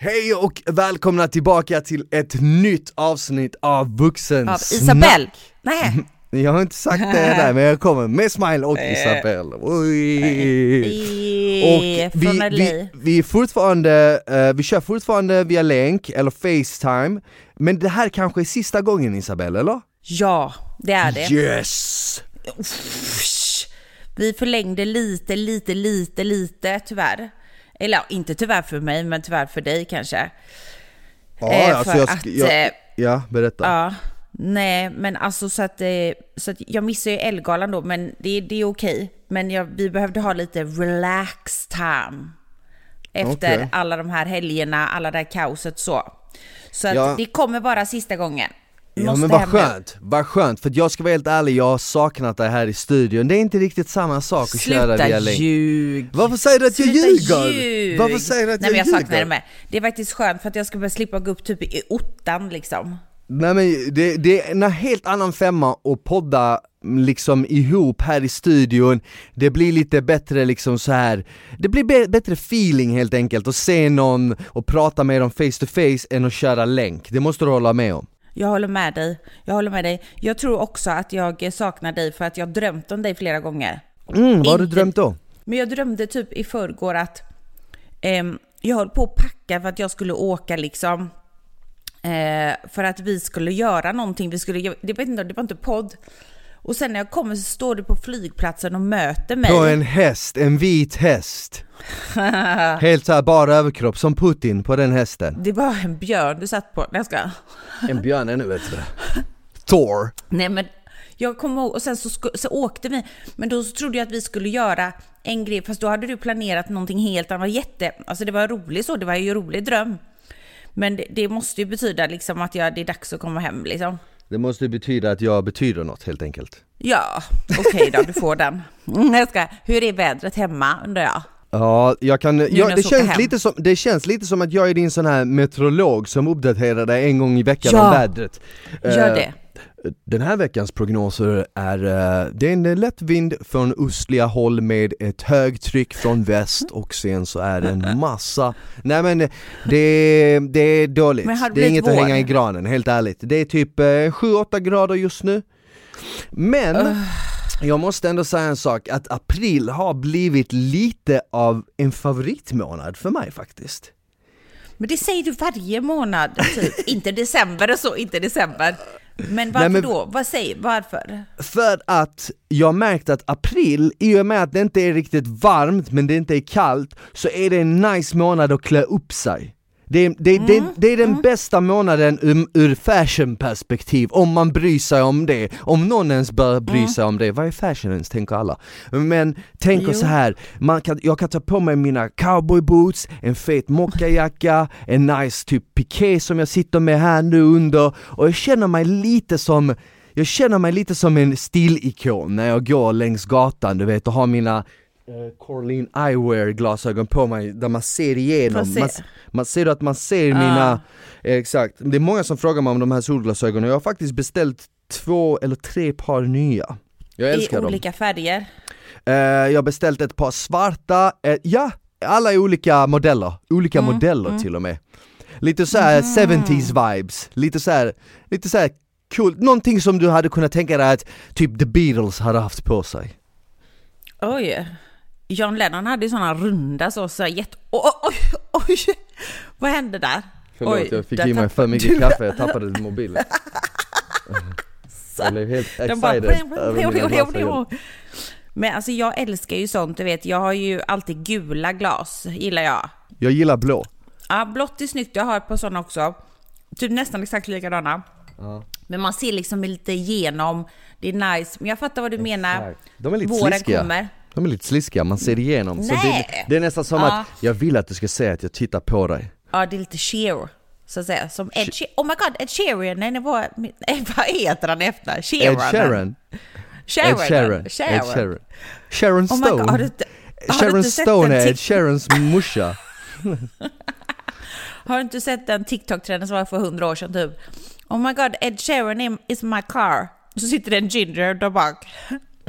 Hej och välkomna tillbaka till ett nytt avsnitt av Vuxen Av Isabelle. Nej. Jag har inte sagt det där men jag kommer med Smile och Isabelle. Oj. Och vi, vi, vi är fortfarande, eh, vi kör fortfarande via länk eller Facetime Men det här kanske är sista gången Isabelle eller? Ja, det är det. Yes! Uff. Vi förlängde lite, lite, lite, lite tyvärr. Eller inte tyvärr för mig, men tyvärr för dig kanske. Ja, Eh, alltså jag, att, jag, eh, ja berätta. Ja, nej, men alltså så att, eh, så att jag missar ju Ellegalan då, men det, det är okej. Men jag, vi behövde ha lite relax time. Efter Okej. alla de här helgerna, alla det här kaoset så. Så att Ja. det kommer vara sista gången. Ja men vad skönt, vad skönt, för jag ska vara helt ärlig, jag har saknat det här i studion Det är inte riktigt samma sak att köra Sluta via länk ljug! Varför säger du att jag Sluta ljuger? ljug! Varför säger du att Nej, jag, men jag ljuger? saknar det med. Det är faktiskt skönt för att jag ska börja slippa gå upp typ i ottan liksom. Nej men det, det är en helt annan femma att podda liksom ihop här i studion Det blir lite bättre liksom så här. Det blir be- bättre feeling helt enkelt att se någon och prata med dem face to face än att köra länk, det måste du hålla med om Jag håller med dig. Jag håller med dig. Jag tror också att jag saknar dig för att jag drömt om dig flera gånger. Mm, vad har du drömt då? Men jag drömde typ i förrgår att ehm, jag höll på att packa för att jag skulle åka liksom eh, för att vi skulle göra någonting. Vi skulle, det, vet inte, det var inte podd. Och sen när jag kommer så står du på flygplatsen och möter mig. På en häst, en vit häst Helt såhär bara överkropp, som Putin på den hästen Det var en björn du satt på. Nej, jag ska. En björn ännu bättre Thor Nej men jag kommer ihåg, och sen så, så åkte vi, men då så trodde jag att vi skulle göra en grej, fast då hade du planerat någonting helt annat. Jätte, alltså det var roligt så, det var ju en rolig dröm. Men det, det måste ju betyda liksom att jag, det är dags att komma hem liksom. Det måste betyda att jag betyder något helt enkelt Ja, okej då, du får den. Mm, jag ska, hur är vädret hemma undrar jag? Ja, jag kan, jag det, känns hem. lite som, det känns lite som att jag är din sån här meteorolog som uppdaterar dig en gång i veckan Ja. om vädret Gör Eh, det. Den här veckans prognoser är, eh, det är en lätt vind från östliga håll med ett högtryck från väst och sen så är det en massa, nej men det, det är dåligt, det det är inget att vår? hänga i granen, helt ärligt. Det är typ eh, 7-8 grader just nu. Men, jag måste ändå säga en sak, att april har blivit lite av en favoritmånad för mig faktiskt. Men det säger du varje månad, typ. inte december och så, inte december. Men varför men- då? Vad säger, varför? För att jag märkt att april, i och med att det inte är riktigt varmt men det inte är kallt, så är det en nice månad att klä upp sig. Det är, det, det, Mm, det är den bästa månaden ur, ur fashion-perspektiv, om man bryr sig om det. Om någon ens bör bry Mm. sig om det, vad är fashion ens, tänker alla. Men tänk Jo. så här, man kan, jag kan ta på mig mina cowboyboots, en fet mockajacka, en nice typ piké som jag sitter med här nu under, och jag känner mig lite som jag känner mig lite som en stilikon när jag går längs gatan, du vet, och har mina uh, Corlin Eyewear glasögon på mig där man ser igenom, se. man, man ser att man ser mina, exakt, det är många som frågar mig om de här solglasögonen, jag har faktiskt beställt två eller tre par nya. Jag I älskar dem. olika färger. Eh, Jag har beställt ett par svarta, eh, ja, alla är olika modeller, olika Mm, modeller till och med. Lite såhär 70s vibes, lite såhär, lite såhär cool, någonting som du hade kunnat tänka dig att typ the Beatles hade haft på sig. Oj. John Lennon hade ju sådana runda så, så jätte... Oj, oj, oj! Vad hände där? Förlåt, Oj, jag fick i mig för mycket du- kaffe, jag tappade mobilen Jag blev helt bara... excited över mina glasögon Men alltså jag älskar ju sånt, du vet. Jag har ju alltid gula glas, gillar jag. Jag gillar blå Ja, blått är snyggt. Jag har ett par sådana också. Typ nästan exakt likadana. Men man ser liksom lite igenom. Det är nice. Men jag fattar vad du menar. De är lite Våren sliskiga kommer. De är lite sliskiga, man ser igenom så det, Nej. det är nästan som Ja. att jag vill att du ska säga att jag tittar på dig Ja, det är lite sheer. Så att säga. Som Ed Sheeran. Oh my god, Ed Sheeran. Nej, var... eh, Vad heter han efter? Sheeran. Ed Sheeran Sharon. Ed Sheeran, Ed Sheeran Sharon Oh Stone god, har du inte, har du Sharon Stone är Ed Sharons morsa Har du inte sett den TikTok-trenden som var för hundra år sedan typ? Oh my god, Ed Sheeran is my car. Så sitter det en ginger där bak.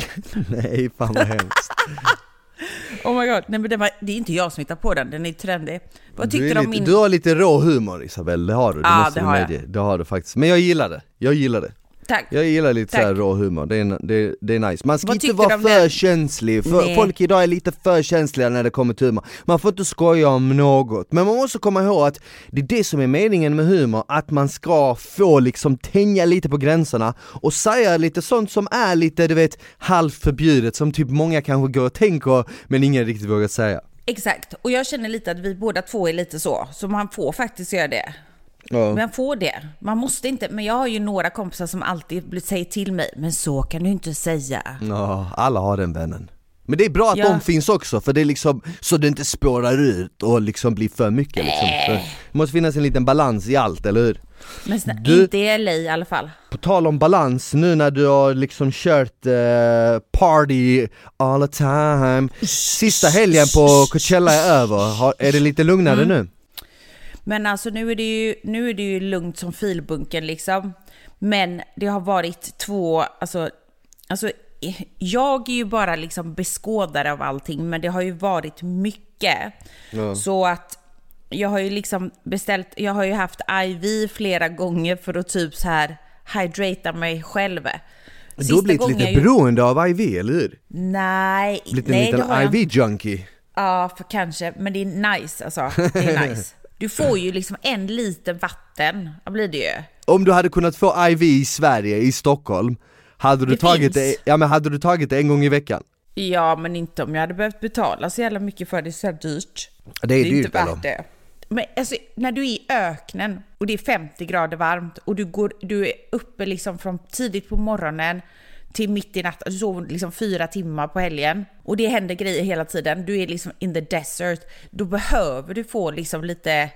Nej fan vad hemskt Oh my god, nej men det, var, det är inte jag som hittar på den, den är trendig. Vad tyckte du, du lite, min... du har lite rå humor Isabel, det har du, det måste det du har jag. medge. Det har du faktiskt. Men jag gillar det, jag gillar det. Tack. Jag gillar lite Tack. såhär rå humor, det är, det, det är nice. Man ska Vad inte tyckte vara för den? känslig, för Nej. folk idag är lite för känsliga när det kommer till humor. Man får inte skoja om något, men man måste komma ihåg att det är det som är meningen med humor, att man ska få liksom tänja lite på gränserna och säga lite sånt som är lite, du vet, halvt förbjudet, som typ många kanske går och tänker men ingen riktigt vågar säga. Exakt, och jag känner lite att vi båda två är lite så, så man får faktiskt göra det. Ja. Man får det. Man måste inte, men jag har ju några kompisar som alltid säger till mig, men så kan du inte säga. Ja, alla har den vännen. Men det är bra att Ja. de finns också, för det är liksom så det inte spårar ut och liksom blir för mycket liksom. För det måste finnas en liten balans i allt, eller hur? Men snä, Du- inte i LA i alla fall. På tal om balans, nu när du har liksom kört eh, party all the time Sista helgen på Coachella är över, har, är det lite lugnare nu? Men alltså nu är det ju, nu är det ju lugnt som filbunken liksom. Men det har varit två, alltså, alltså jag är ju bara liksom beskådare av allting, men det har ju varit mycket. Så att jag har ju liksom beställt, jag har ju haft IV flera gånger för att typ så här hydrata mig själv. Du har blivit lite ju- beroende av IV, eller hur? Nej, Blivit en nej liten IV-junkie Ja, för kanske. Men det är nice alltså. Det är nice. Du får ju liksom en liter vatten, vad blir det ju? Om du hade kunnat få IV i Sverige, i Stockholm Hade du, Det tagit finns. det, ja, men hade du tagit det en gång i veckan? Ja, men inte om jag hade behövt betala så jävla mycket för det, så är det dyrt. Det är, Det är dyrt inte värt eller? det. Men alltså, när du är i öknen och det är 50 grader varmt och du, går, du är uppe liksom från tidigt på morgonen till mitt i natten, du sover liksom fyra timmar på helgen och det händer grejer hela tiden. Du är liksom in the desert. Då behöver du få liksom lite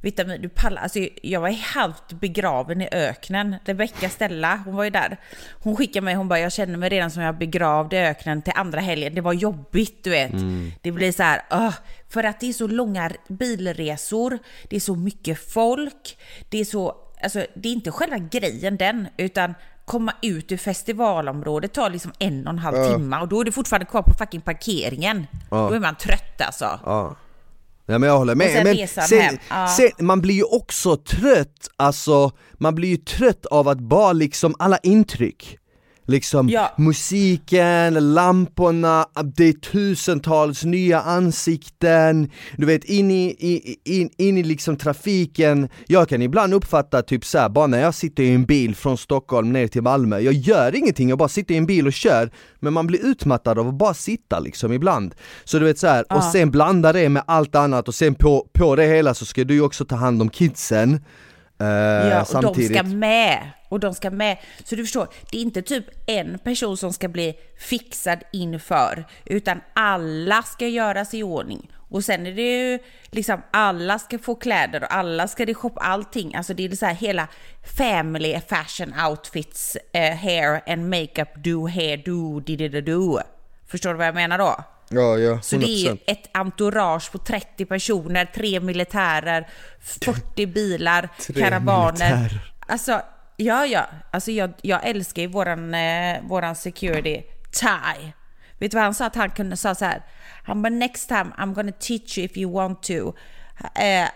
vitamin. Du pallar, alltså jag var halvt begraven i öknen. Rebecka Stella, hon var ju där. Hon skickade mig, hon bara jag känner mig redan som jag begravd i öknen till andra helgen. Det var jobbigt du vet. Det blir så här, "Åh." för att det är så långa bilresor, det är så mycket folk, det är så, alltså det är inte själva grejen den, utan komma ut ur festivalområdet tar liksom en och en halv timme och då är du fortfarande kvar på fucking parkeringen. Då är man trött alltså. Ja. Ja men jag håller med, Och sen men sen, hem. Ja. sen, man blir ju också trött, alltså man blir ju trött av att bara liksom alla intryck Liksom Ja. musiken, lamporna, det är tusentals nya ansikten, du vet in i, i, in, in i liksom trafiken. Jag kan ibland uppfatta typ såhär, bara när jag sitter i en bil från Stockholm ner till Malmö. Jag gör ingenting, jag bara sitter i en bil och kör. Men man blir utmattad av att bara sitta liksom ibland. Så du vet så här, och Ja. sen blanda det med allt annat och sen på, på det hela så ska du ju också ta hand om kidsen eh, Ja, och samtidigt. de ska med. Och de ska med. Så du förstår, det är inte typ en person som ska bli fixad inför, utan alla ska göras i ordning. Och sen är det ju liksom alla ska få kläder och alla ska det shoppa allting. Alltså det är så här hela family fashion outfits, eh, hair and makeup, do, hair, do, di di di do. Förstår du vad jag menar då? Ja, ja, 100%. Så det är ett entourage på 30 personer, tre militärer, 40 bilar, Tre karavaner. militärer. Alltså, ja, ja. Alltså jag, jag älskar ju våran, eh, våran security, Ty. Vet du vad han sa? Att han kunde säga så här. Han bara next time I'm gonna teach you if you want to. Eh,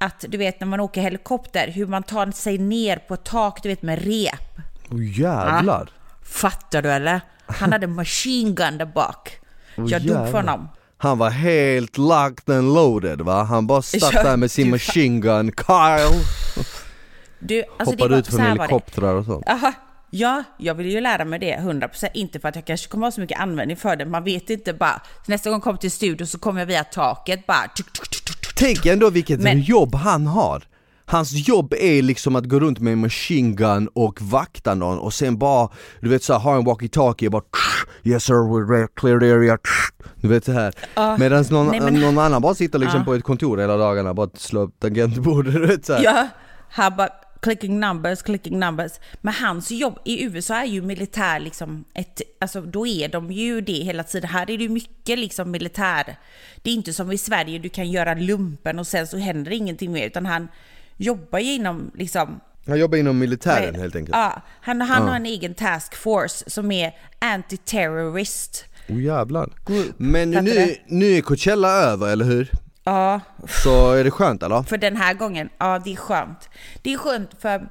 att du vet när man åker helikopter, hur man tar sig ner på tak, du vet med rep. Oh, jävlar! Fattar du eller? Han hade machine gun där bak. Oh, Jag dog för honom. Han var helt locked and loaded va? Han bara satt där med sin machine gun, Kyle! Du, alltså Hoppade ut från helikoptrar och sånt. Aha, ja, jag vill ju lära mig det 100%. Inte för att jag kanske kommer ha så mycket användning för det. Man vet inte bara. Nästa gång jag kommer till studio så kommer jag via taket bara... Tänk ändå vilket Men- jobb han har! Hans jobb är liksom att gå runt med en machine gun och vakta någon och sen bara, du vet såhär, ha en walkie-talkie och bara Yes sir, we're cleared area Du vet så här. Ja. Medan någon, Nej, men- någon annan bara sitter liksom Ja. på ett kontor hela dagarna, bara slår upp tangentbordet, du vet så här. Ja, han bara clicking numbers, clicking numbers. Men hans jobb i USA är ju militär liksom ett, alltså då är de ju det hela tiden. Här är det ju mycket liksom militär. Det är inte som i Sverige, du kan göra lumpen och sen så händer ingenting mer, utan han jobbar ju inom liksom Han jobbar inom militären Nej, helt enkelt. Ja, han, han har en egen task force som är anti-terrorist. Oh jävlar. Group. Men nu, nu är Coachella över, eller hur? Ja, Så är det skönt eller? för den här gången, ja det är skönt. Det är skönt för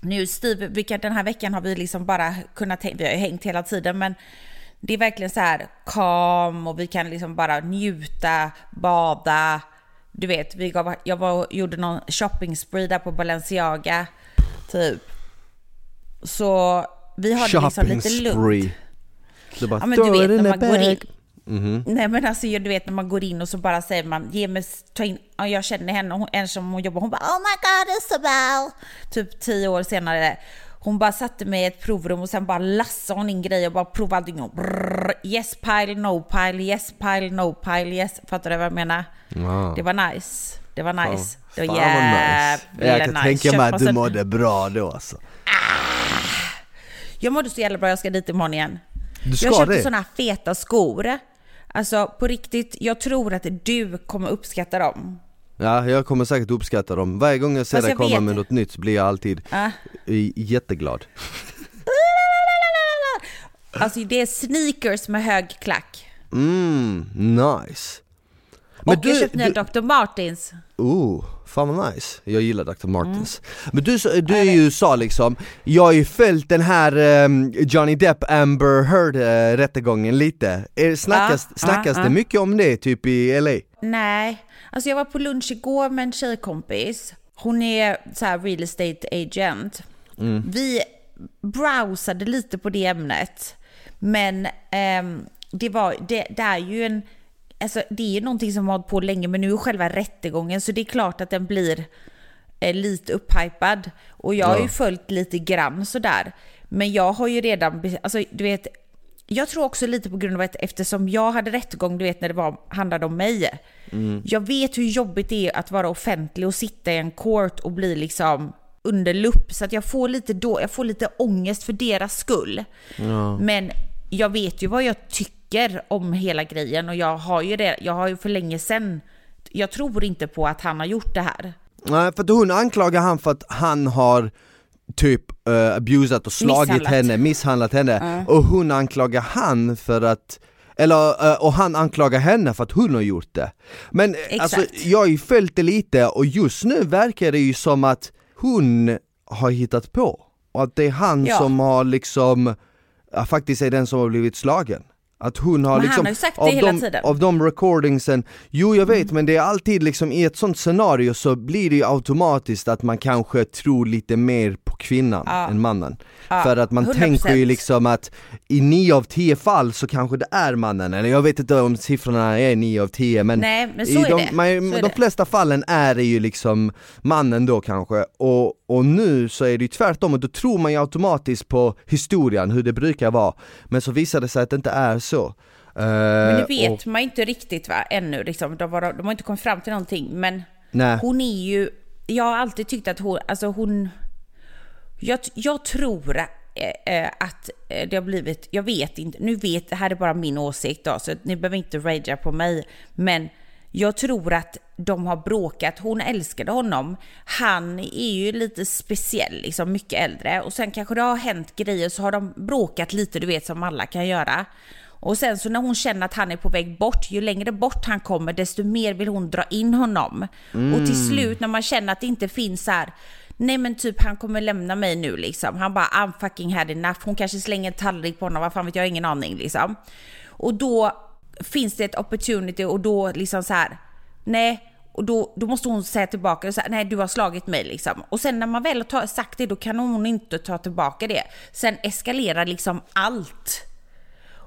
nu Steve, vilka, den här veckan har vi liksom bara kunnat, vi har ju hängt hela tiden men det är verkligen så här calm och vi kan liksom bara njuta, bada. Du vet, vi gav, jag var och gjorde någon shopping spree där på Balenciaga, typ. Så vi har det liksom Shopping lite lugnt. spree. Du bara, Ja men du "Throw vet när man går in. bag." Mhm. Nej men alltså du vet när man går in och så bara säger man ge mig, ta in, ja, jag känner henne, hon, en som hon jobbar, hon bara oh my god Isabel. Typ tio år senare. Hon bara satte mig i ett provrum och sen bara lassade hon in grejer och bara provade. Och brrr, yes pile, no pile, yes pile, no pile, yes. Fattar du vad jag menar? Ja. Det var nice. Det var nice. Det var Fan vad nice. Jag kan nice. tänka mig att du mådde bra då alltså. Jag mådde så jävla bra, jag ska dit imorgon igen. Du ska jag köpte här feta skor. Alltså på riktigt, jag tror att du kommer uppskatta dem. Ja, jag kommer säkert uppskatta dem. Varje gång jag ser Fast dig jag komma vet- med något nytt så blir jag alltid Ah. i- jätteglad. Alltså det är sneakers med hög klack. Mm, nice. Men och jag köpte nya Dr. Martins. Oh, fan vad nice. Jag gillar Dr. Martens. Mm. Men du, du är i USA liksom, jag har ju följt den här ehm, Johnny Depp Amber Heard eh, rättegången lite. Är, snackas Ja, snackas ja, det ja. mycket om det typ i LA? Nej, alltså jag var på lunch igår med en tjejkompis. Hon är så här real estate agent. Vi browsade lite på det ämnet. Men ehm, det, var, det, det är ju en... Alltså det är ju någonting som har hållit på länge men nu är själva rättegången så det är klart att den blir eh, lite upphypad. Och jag har ju följt lite grann sådär. Men jag har ju redan, alltså du vet, jag tror också lite på grund av att eftersom jag hade rättegång, du vet när det var, handlade om mig. Jag vet hur jobbigt det är att vara offentlig och sitta i en court och bli liksom under lupp. Så att jag får lite, då, jag får lite ångest för deras skull. Men jag vet ju vad jag tycker om hela grejen och jag har ju det, jag har ju för länge sedan, jag tror inte på att han har gjort det här. Nej för att hon anklagar han för att han har typ uh, abusat och slagit Misshandlat. henne, misshandlat henne och hon anklagar han för att eller, eh, och han anklagar henne för att hon har gjort det. Men eh, Exakt. alltså, jag har ju följt det lite och just nu verkar det ju som att hon har hittat på och att det är han Ja. som har liksom, ja, faktiskt är den som har blivit slagen. Att hon har Men han liksom, har ju sagt det av, hela de, tiden. av de recordingsen, jo jag vet men det är alltid liksom i ett sånt scenario så blir det ju automatiskt att man kanske tror lite mer på kvinnan Ja. än mannen. Ja, För att man 100%. tänker ju liksom att i nio av tio fall så kanske det är mannen, eller jag vet inte om siffrorna är nio av tio men, Nej, men i de, man- de flesta fallen är det ju liksom mannen då kanske, och, och nu så är det ju tvärtom och då tror man ju automatiskt på historien, hur det brukar vara, men så visar det sig att det inte är så. Men det Eh, vet och, man inte riktigt va, ännu. Liksom. De, var, de har inte kommit fram till någonting. Men nej. hon är ju... Jag har alltid tyckt att hon... Alltså hon jag, jag tror eh, att det har blivit... Jag vet inte. Nu vet... Det här är bara min åsikt då, så ni behöver inte ragea på mig. Men jag tror att de har bråkat. Hon älskade honom. Han är ju lite speciell, liksom mycket äldre. Och sen kanske det har hänt grejer så har de bråkat lite, du vet som alla kan göra. Och sen så när hon känner att han är på väg bort, ju längre bort han kommer desto mer vill hon dra in honom. Och till slut när man känner att det inte finns så här, nej men typ han kommer lämna mig nu liksom. Han bara I'm fucking had enough. Hon kanske slänger en tallrik på honom, vad fan vet jag, ingen aning liksom. Och då finns det ett opportunity och då liksom så här, nej, och då, då måste hon säga tillbaka, så här, nej du har slagit mig liksom. Och sen när man väl har sagt det, då kan hon inte ta tillbaka det. Sen eskalerar liksom allt.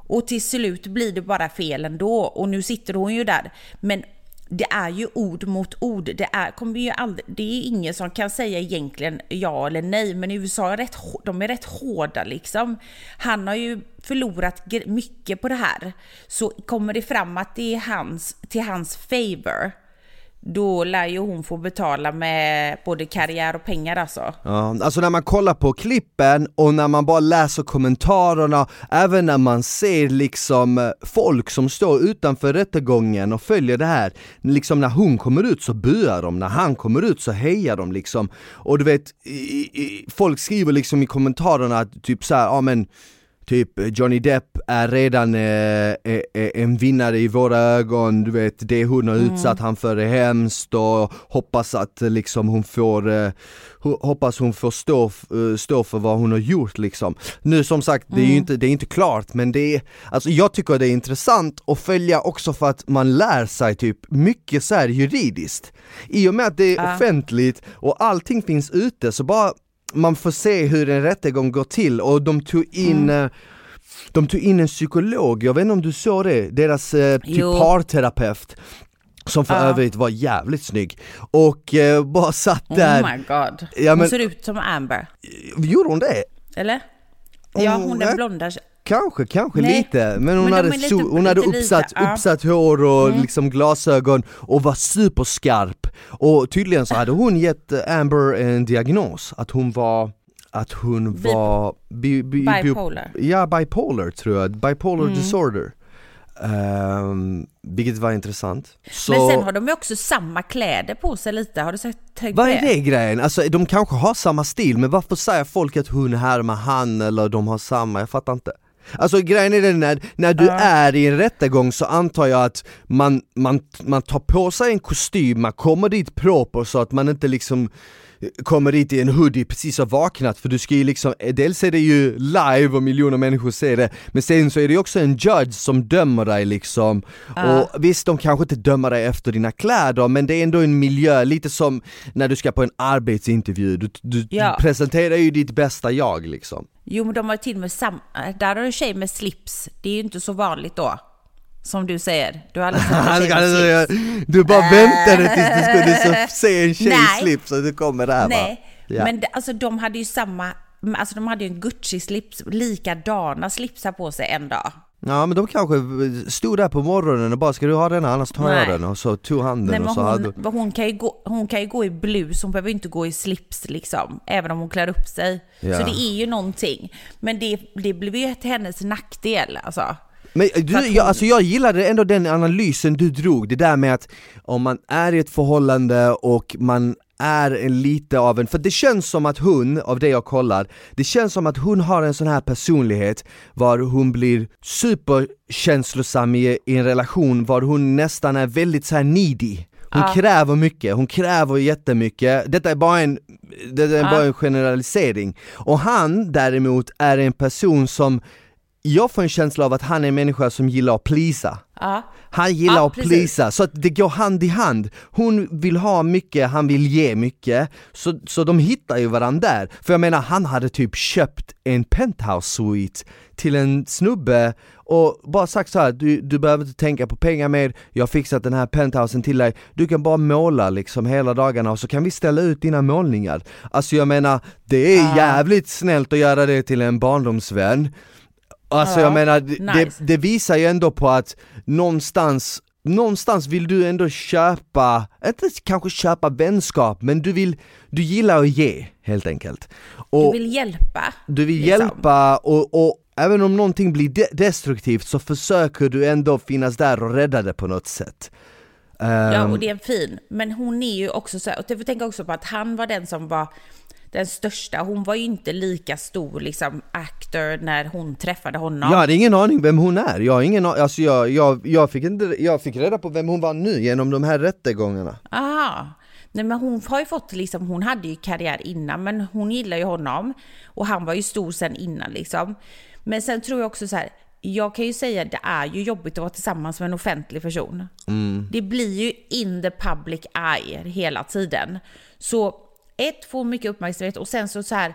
Och till slut blir det bara fel ändå och nu sitter hon ju där. Men det är ju ord mot ord. Det är, kommer ju aldrig, det är ingen som kan säga egentligen ja eller nej, men i USA är rätt, de är rätt hårda liksom. Han har ju förlorat mycket på det här. Så kommer det fram att det är hans, till hans favor, då lär ju hon få betala med både karriär och pengar alltså. Ja, alltså när man kollar på klippen och när man bara läser kommentarerna, även när man ser liksom eh, folk som står utanför rättegången och följer det här, liksom när hon kommer ut så buar de, när han kommer ut så hejar de liksom. Och du vet, i, i, folk skriver liksom i kommentarerna att typ såhär, ja men Typ Johnny Depp är redan eh, eh, en vinnare i våra ögon, du vet det hon har Mm. utsatt han för är hemskt och hoppas att eh, liksom hon får, eh, ho- hoppas hon får stå, eh, stå för vad hon har gjort liksom. Nu som sagt, det är Mm. ju inte, det är inte klart men det är, alltså jag tycker det är intressant att följa också för att man lär sig typ mycket så här juridiskt. I och med att det är Ja. offentligt och allting finns ute så bara man får se hur en rättegång går till och de tog in Mm. eh, de tog in en psykolog, jag vet inte om du såg det, deras eh, typ parterapeut som för Ja. övrigt var jävligt snygg och eh, bara satt där, Oh my god. Ja, men- Hon ser ut som Amber. gjorde hon det? Eller? Ja, hon den blonda. Kanske, kanske Nej, lite, men hon men de hade, lite- so- hon hade uppsatt, ja. uppsatt hår och liksom glasögon och var superskarp och tydligen så hade hon gett eh, Amber en diagnos, att hon var att hon Bi- var bi, bi, bi, Bipolar. Ja, bipolar tror jag, bipolar Mm. disorder um, Vilket var intressant så, Men sen har de ju också samma kläder på sig lite. Har du sett, Vad är det grejen? Alltså de kanske har samma stil, men varför säger folk att hon härmar han eller de har samma? Jag fattar inte Alltså grejen är den när, när du är i en rättegång så antar jag att man, man, man tar på sig en kostym, man kommer dit proper så att man inte liksom kommer dit i en hoodie precis har vaknat. För du ska ju liksom, dels är det ju live och miljoner människor ser det Men sen så är det ju också en judge som dömer dig liksom. Ja. Och visst de kanske inte dömer dig efter dina kläder men det är ändå en miljö, lite som när du ska på en arbetsintervju. Du, du, Ja. du presenterar ju ditt bästa jag liksom Jo, men de har till och med samma... Där har du tjej med slips. Det är ju inte så vanligt då. Som du säger. Du har aldrig sett en tjej med slips. Du bara väntade tills du skulle se en tjej Nej. slips och du kommer där? Nej, Ja. men alltså de hade ju samma... Alltså de hade ju en Gucci-slips, likadana slipsar på sig en dag. Ja men de kanske stod där på morgonen och bara ska du ha den annars tar jag den och så tog han den Nej, och så hade hon, hon, kan ju gå, hon kan ju gå i blus, hon behöver inte gå i slips liksom, även om hon klär upp sig. Ja. Så det är ju någonting. Men det, det blev ju till hennes nackdel alltså. Men du, hon- jag, alltså jag gillade ändå den analysen du drog, det där med att om man är i ett förhållande och man är lite av en, för det känns som att hon, av det jag kollar, det känns som att hon har en sån här personlighet var hon blir superkänslosam i, i en relation, var hon nästan är väldigt så här needy hon Ja. kräver mycket, hon kräver jättemycket, detta är bara en, det är Ja. bara en generalisering. Och han däremot är en person som, jag får en känsla av att han är en människa som gillar att plisa. Han gillar Ja, att precis. plisa, så att det går hand i hand. Hon vill ha mycket, han vill ge mycket, så, så de hittar ju varandra där. För jag menar, han hade typ köpt en penthouse suite till en snubbe och bara sagt så här: du, du behöver inte tänka på pengar mer, jag har fixat den här penthousen till dig, du kan bara måla liksom hela dagarna och så kan vi ställa ut dina målningar. Alltså jag menar, det är Ah. jävligt snällt att göra det till en barndomsvän. Alltså Ja, jag menar, det, nice. det, det visar ju ändå på att någonstans Någonstans vill du ändå köpa, inte kanske köpa vänskap, men du vill, du gillar att ge helt enkelt. Du Och vill hjälpa. du vill liksom. hjälpa och, och även om någonting blir de- destruktivt så försöker du ändå finnas där och rädda det på något sätt. Ja, Ehm, och det är fin. Men hon är ju också så här, och jag tänker också på att han var den som var den största. Hon var ju inte lika stor liksom actor när hon träffade honom. Jag hade ingen aning vem hon är, jag har ingen a- alltså jag, jag, jag, fick inte, jag fick reda på vem hon var nu genom de här rättegångarna. Aha. Nej men hon har ju fått liksom, hon hade ju karriär innan men hon gillar ju honom. Och han var ju stor sen innan liksom. Men sen tror jag också så här, jag kan ju säga att det är ju jobbigt att vara tillsammans med en offentlig person. Det blir ju in the public eye hela tiden. Så ett, får mycket uppmärksamhet och sen så, så här,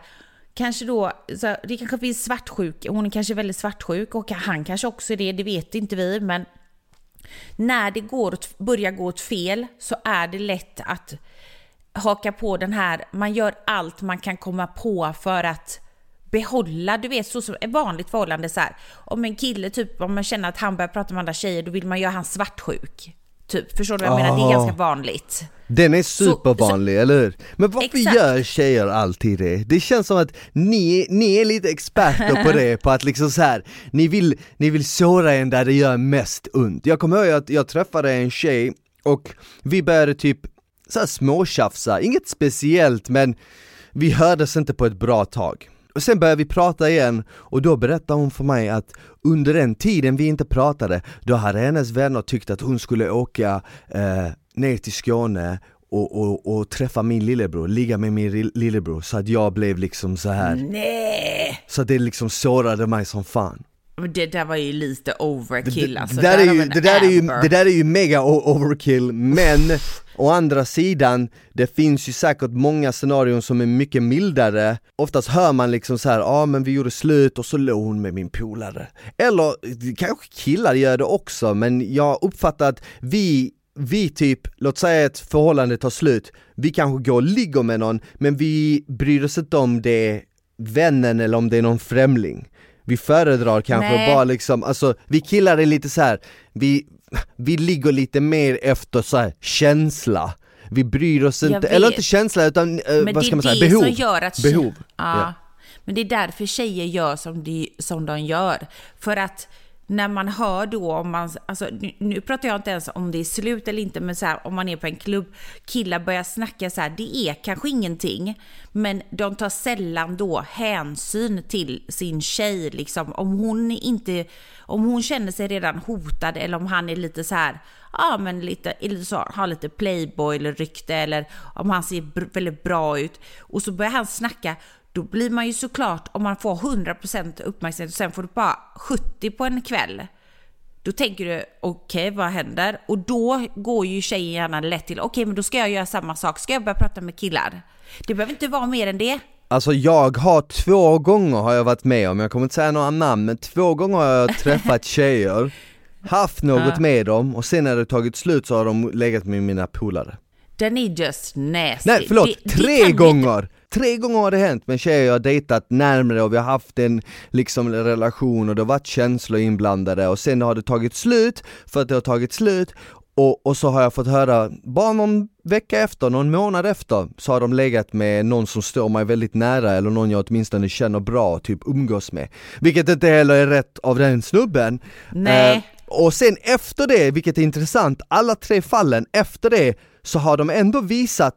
kanske då, så här, det kanske finns svartsjuk, hon är kanske väldigt svartsjuk och han kanske också är det, det vet inte vi, men när det går börjar gå åt fel så är det lätt att haka på den här, man gör allt man kan komma på för att behålla, du vet så som ett vanligt förhållande så här. Om en kille typ, om man känner att han börjar prata med andra tjejer, då vill man göra han svartsjuk. Typ, förstår du vad jag menar? Det är ganska vanligt. Den är supervanlig, eller hur? Men varför Exakt. gör tjejer alltid det? Det känns som att ni, ni är lite experter på det, på att liksom så här, ni vill, ni vill såra en där det gör mest ont. Jag kommer ihåg att jag träffade en tjej och vi började typ så här småtjafsa, inget speciellt men vi hördes inte på ett bra tag. Sen började vi prata igen och då berättade hon för mig att under den tiden vi inte pratade, då hade hennes vänner tyckt att hon skulle åka eh, ner till Skåne och, och, och träffa min lillebror, ligga med min lillebror så att jag blev liksom så här. Nej! Så att det liksom sårade mig som fan. Det där var ju lite overkill det, alltså. det, där är ju, det, där är ju, det där är ju mega overkill, men å andra sidan, det finns ju säkert många scenarion som är mycket mildare. Oftast hör man liksom så här, ja ah, men vi gjorde slut och så låg hon med min polare. Eller kanske killar gör det också, men jag uppfattar att vi vi typ, låt säga ett förhållande tar slut, vi kanske går och ligger med någon, men vi bryr oss inte om det är vännen eller om det är någon främling vi föredrar kanske Nej. bara liksom, alltså vi killar är lite så här, vi, vi ligger lite mer efter så här, känsla Vi bryr oss Jag inte, vet. eller inte känsla utan eh, Men vad ska man säga, det behov som gör att Behov, Ja. ja. Men det är därför tjejer gör som de, som de gör. För att när man hör då om man, alltså nu, nu pratar jag inte ens om det är slut eller inte, men så här, om man är på en klubb, killar börjar snacka så här, det är kanske ingenting, men de tar sällan då hänsyn till sin tjej, liksom. Om hon inte, om hon känner sig redan hotad eller om han är lite så här, ja men lite, lite så, har lite playboy eller rykte eller om han ser br- väldigt bra ut. Och så börjar han snacka då blir man ju såklart, om man får 100% uppmärksamhet och sen får du bara 70 på en kväll, då tänker du okej, vad händer? Och då går ju tjejen gärna lätt till okej, men då ska jag göra samma sak. Ska jag börja prata med killar? Det behöver inte vara mer än det. Alltså jag har två gånger har jag varit med om, jag kommer inte säga några namn, men två gånger har jag träffat tjejer Haft något med dem och sen när det tagit slut så har de legat med mina polare Den är just nasty. Nej förlåt, Det- det tre inte- gånger! Tre gånger har det hänt med tjejer jag har dejtat närmare och vi har haft en liksom relation och det har varit känslor inblandade och sen har det tagit slut för att det har tagit slut och, och så har jag fått höra, bara någon vecka efter, någon månad efter, så har de legat med någon som står mig väldigt nära eller någon jag åtminstone känner bra och typ umgås med. Vilket inte heller är rätt av den snubben. Nej. Eh, och sen efter det, vilket är intressant, alla tre fallen efter det så har de ändå visat,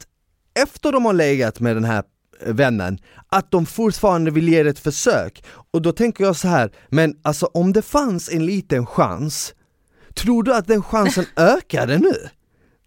efter de har legat med den här vännen, att de fortfarande vill ge det ett försök. Och då tänker jag så här, men alltså om det fanns en liten chans, tror du att den chansen ökade nu?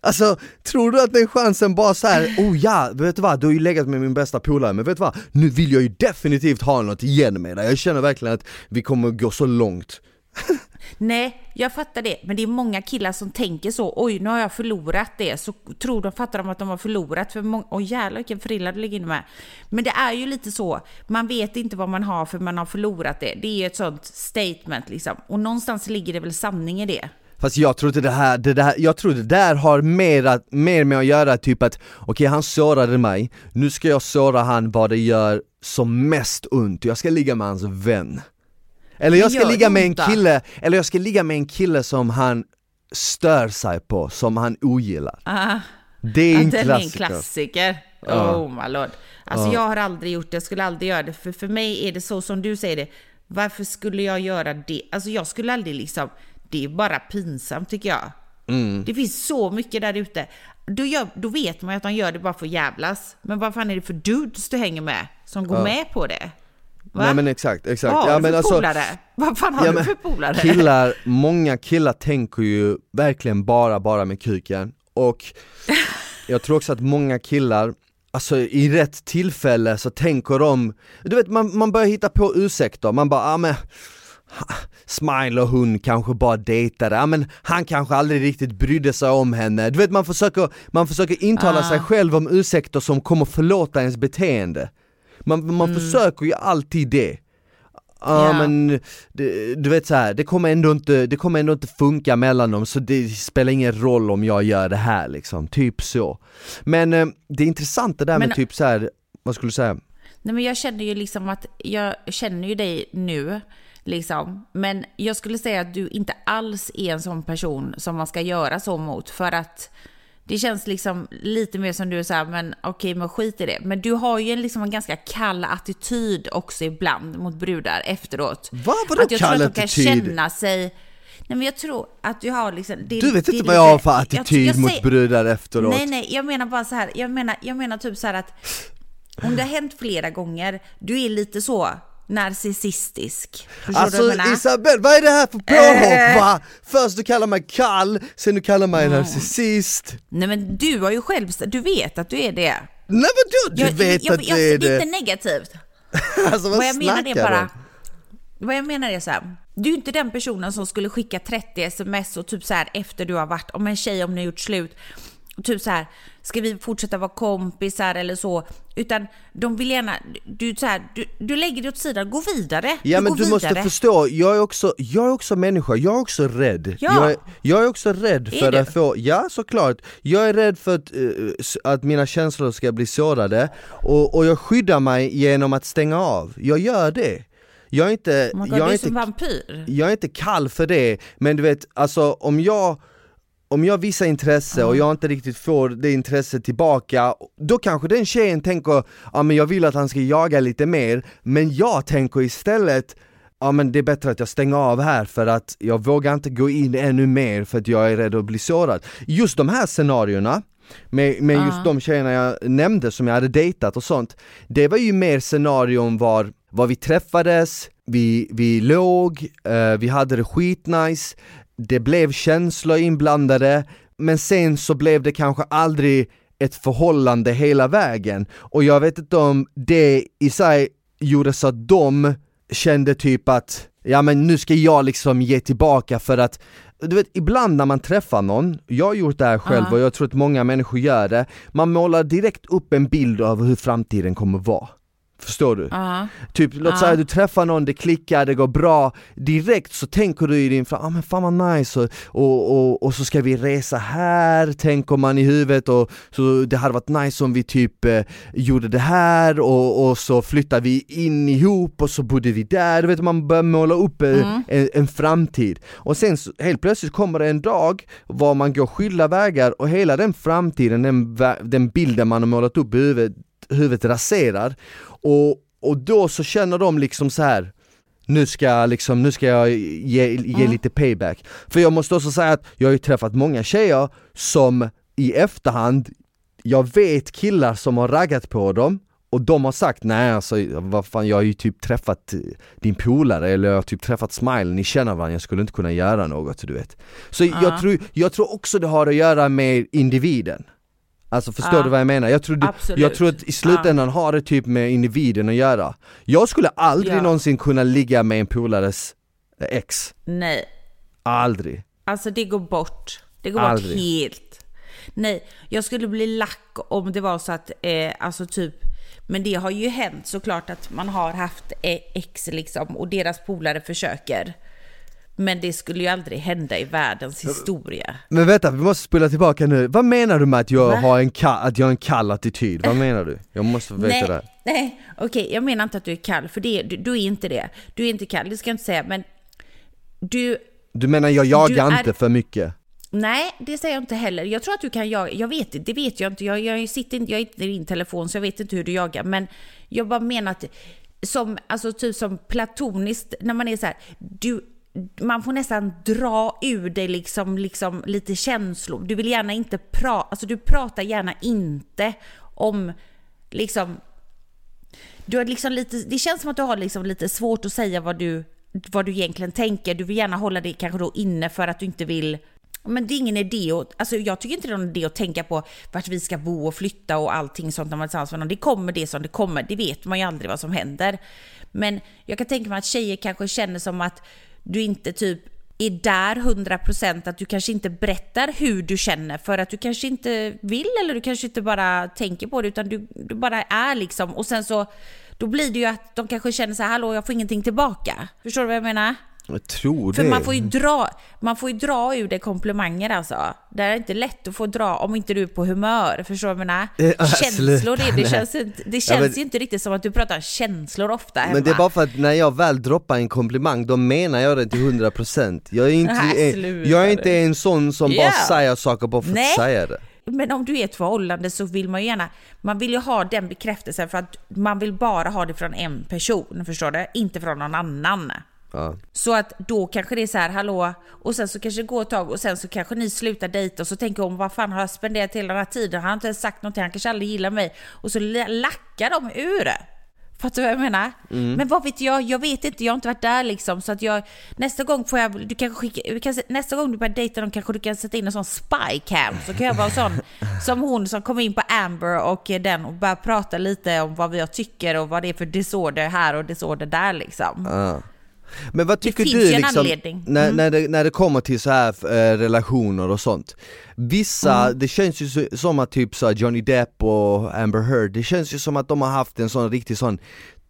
Alltså, tror du att den chansen bara så här, oh ja, vet du vad, du har ju legat med min bästa polare, men vet du vad, nu vill jag ju definitivt ha något igen med dig, jag känner verkligen att vi kommer gå så långt. Nej, jag fattar det. Men det är många killar som tänker så. Oj, nu har jag förlorat det. Så tror de, fattar de att de har förlorat. För många, oj jävlar vilken frilla du ligger inne med. Men det är ju lite så. Man vet inte vad man har för man har förlorat det. Det är ju ett sånt statement liksom. Och någonstans ligger det väl sanning i det. Fast jag tror inte det här, det där, jag tror det där har mer, att, mer med att göra typ att okej han sårade mig, nu ska jag såra han vad det gör som mest ont, jag ska ligga med hans vän. Eller jag ska ligga med en kille, eller jag ska ligga med en kille som han stör sig på, som han ogillar. Ah, Det är ja, en den är en klassiker. klassiker. Ja. Oh my lord. Alltså jag har aldrig gjort det, jag skulle aldrig göra det. För för mig är det så som du säger det. Varför skulle jag göra det? Alltså jag skulle aldrig liksom, det är bara pinsamt tycker jag. Mm. Det finns så mycket där ute. Då, gör, då vet man ju att de gör det bara för att jävlas. Men vad fan är det för dudes du hänger med som går med på det? Va? Nej men exakt, exakt. Vad har Ja, du men för alltså, polare? Vad fan har Ja, du för polare? Killar, många killar tänker ju verkligen bara, bara med kuken och jag tror också att många killar Alltså i rätt tillfälle så tänker de, du vet man, man börjar hitta på ursäkter, man bara ah, men Smile och hon kanske bara dejtade, ja men han kanske aldrig riktigt brydde sig om henne, du vet man försöker, man försöker intala Ah. sig själv om ursäkter som kommer förlåta ens beteende Man, man försöker ju alltid det Ja Ja. men du vet så här, det kommer ändå inte, det kommer ändå inte funka mellan dem så det spelar ingen roll om jag gör det här liksom, typ så Men eh, det är intressant det där Men- med typ så här, vad skulle du säga? Nej men jag känner ju liksom att, jag känner ju dig nu, liksom. Men jag skulle säga att du inte alls är en sån person som man ska göra så mot. För att det känns liksom lite mer som du är såhär, men okej, men skit i det. Men du har ju liksom en ganska kall attityd också ibland mot brudar efteråt. Va? Vadå att jag kall tror att de kan attityd? känna sig... Nej men jag tror att du har liksom... Det, Du vet det inte vad jag har för attityd jag mot säger- brudar efteråt? Nej, nej, jag menar bara så här. Jag menar, jag menar typ så här att om det har hänt flera gånger, du är lite så narcissistisk. Förstår Alltså du vad? Isabel, vad är det här för påhopp va? Först du kallar mig kall, sen du kallar mig Mm. narcissist. Nej men du har ju själv, du vet att du är det. Nej vadå, du jag, vet jag, att jag, det är det är det? inte negativt. Alltså vad, Vad jag menar är bara, du? vad jag menar är så här, du är inte den personen som skulle skicka 30 sms och typ så här efter du har varit, om en tjej om ni har gjort slut, typ så här, ska vi fortsätta vara kompisar eller så, utan de vill gärna, du, så här, du, du lägger det åt sidan, gå vidare. Ja men går du måste vidare. förstå, jag är, också, jag är också människa, jag är också rädd. Ja. Jag, är, jag är också rädd Är för du? att få, ja såklart, jag är rädd för att, eh, att mina känslor ska bli sårade och, och jag skyddar mig genom att stänga av, jag gör det. Jag är inte, Oh God, jag du är inte vampyr. jag är inte kall för det, men du vet, alltså om jag om jag visar intresse och jag inte riktigt får det intresset tillbaka, då kanske den tjejen tänker ja men jag vill att han ska jaga lite mer, men jag tänker istället ja men det är bättre att jag stänger av här för att jag vågar inte gå in ännu mer för att jag är rädd att bli sårad. Just de här scenarierna, med, med just de tjejerna jag nämnde som jag hade dejtat och sånt, det var ju mer scenarion var, var vi träffades, vi, vi låg, eh, vi hade det skitnice, det blev känslor inblandade, men sen så blev det kanske aldrig ett förhållande hela vägen. Och jag vet inte om det i sig gjorde så att de kände typ att, ja men nu ska jag liksom ge tillbaka för att du vet, ibland när man träffar någon, jag har gjort det här själv och jag tror att många människor gör det, man målar direkt upp en bild av hur framtiden kommer vara. Förstår du? Ja. Typ låt säga du träffar någon, det klickar, det går bra, direkt så tänker du i din ah, men fan vad nice och, och, och, och så ska vi resa här, tänker man i huvudet och så det hade varit nice om vi typ eh, gjorde det här och, och så flyttar vi in ihop och så bodde vi där, du vet man börjar måla upp eh, en, en framtid. Och sen så, helt plötsligt kommer det en dag var man går skilda vägar och hela den framtiden, den, den bilden man har målat upp i huvudet, huvudet raserar och, och då så känner de liksom så här nu ska, jag liksom, nu ska jag ge, ge lite payback. För jag måste också säga att jag har ju träffat många tjejer som i efterhand, jag vet killar som har raggat på dem och de har sagt nej alltså vad fan jag har ju typ träffat eh, din polare eller jag har typ träffat Smile, ni känner varandra, jag skulle inte kunna göra något du vet. Så jag, tror, jag tror också det har att göra med individen. Alltså förstår Ja. du vad jag menar? Jag tror, Absolut. jag tror att i slutändan har det typ med individen att göra. Jag skulle aldrig Ja. någonsin kunna ligga med en polares eh, ex. Nej, Aldrig. alltså det går bort. Det går Aldrig. bort helt. Nej, jag skulle bli lack om det var så att, eh, alltså typ, men det har ju hänt såklart att man har haft eh, ex liksom och deras polare försöker. Men det skulle ju aldrig hända i världens historia. Men vänta, vi måste spola tillbaka nu. Vad menar du med att jag, Va? har en, ka- att jag har en kall attityd? Vad menar du? Jag måste veta nej, det. nej, okej, jag menar inte att du är kall, för det, du, du är inte det. Du är inte kall, det ska jag inte säga, men du, Du menar jag jagar är- inte för mycket? Nej, det säger jag inte heller. Jag tror att du kan jaga. Jag vet inte, det vet jag inte. Jag, jag, sitter inte, jag är inte i din telefon så jag vet inte hur du jagar. Men jag bara menar att som, alltså typ som platoniskt, när man är så här, du, man får nästan dra ur dig liksom, liksom lite känslor. Du vill gärna inte prata, alltså du pratar gärna inte om liksom du har liksom lite, det känns som att du har liksom lite svårt att säga vad du, vad du egentligen tänker. Du vill gärna hålla det kanske då inne för att du inte vill men det är ingen idé att, alltså jag tycker inte det är någon idé att tänka på vart vi ska bo och flytta och allting sånt när man är tillsammans med någon. Det kommer det som det kommer, det vet man ju aldrig vad som händer. Men jag kan tänka mig att tjejer kanske känner som att du inte typ är där 100% att du kanske inte berättar hur du känner för att du kanske inte vill eller du kanske inte bara tänker på det utan du, du bara är liksom och sen så då blir det ju att de kanske känner så här hallå jag får ingenting tillbaka. Förstår du vad jag menar? Jag tror För det. man får ju dra, man får ju dra ur det komplimanger alltså. Det är inte lätt att få dra om inte du är på humör. Förstår du vad jag menar? Eh, Känslor, sluta, det, det känns, inte, det Ja, känns men- ju inte riktigt som att du pratar känslor ofta hemma. Men det är bara för att när jag väl droppar en komplimang, då menar jag det till 100% Jag är inte, sluta jag är inte en sån som bara Ja. säger saker bara för att Nej. säga det Men om du är ett förhållande så vill man ju gärna, man vill ju ha den bekräftelsen för att man vill bara ha det från en person, förstår du? Inte från någon annan. Ja. Så att då kanske det är så här, hallå, och sen så kanske det går ett tag och sen så kanske ni slutar dejta och så tänker hon, vad fan har jag spenderat hela den här tiden? Han har inte ens sagt någonting, han kanske aldrig gillar mig. Och så lackar de ur. Fattar du vad jag menar? Mm. Men vad vet jag? Jag vet inte, jag har inte varit där liksom. Så att jag, nästa gång får jag, du kanske skicka, kan, nästa gång du börjar dejta dem kanske du kan sätta in en sån spycam. Så kan jag vara sån som hon som kom in på Amber och den och bara prata lite om vad jag tycker och vad det är för disorder här och disorder där liksom. Ja. Men vad tycker du liksom, när, Mm. när, det, när det kommer till så här eh, relationer och sånt? Vissa, Mm. det känns ju så, som att typ så Johnny Depp och Amber Heard, det känns ju som att de har haft en sån riktig sån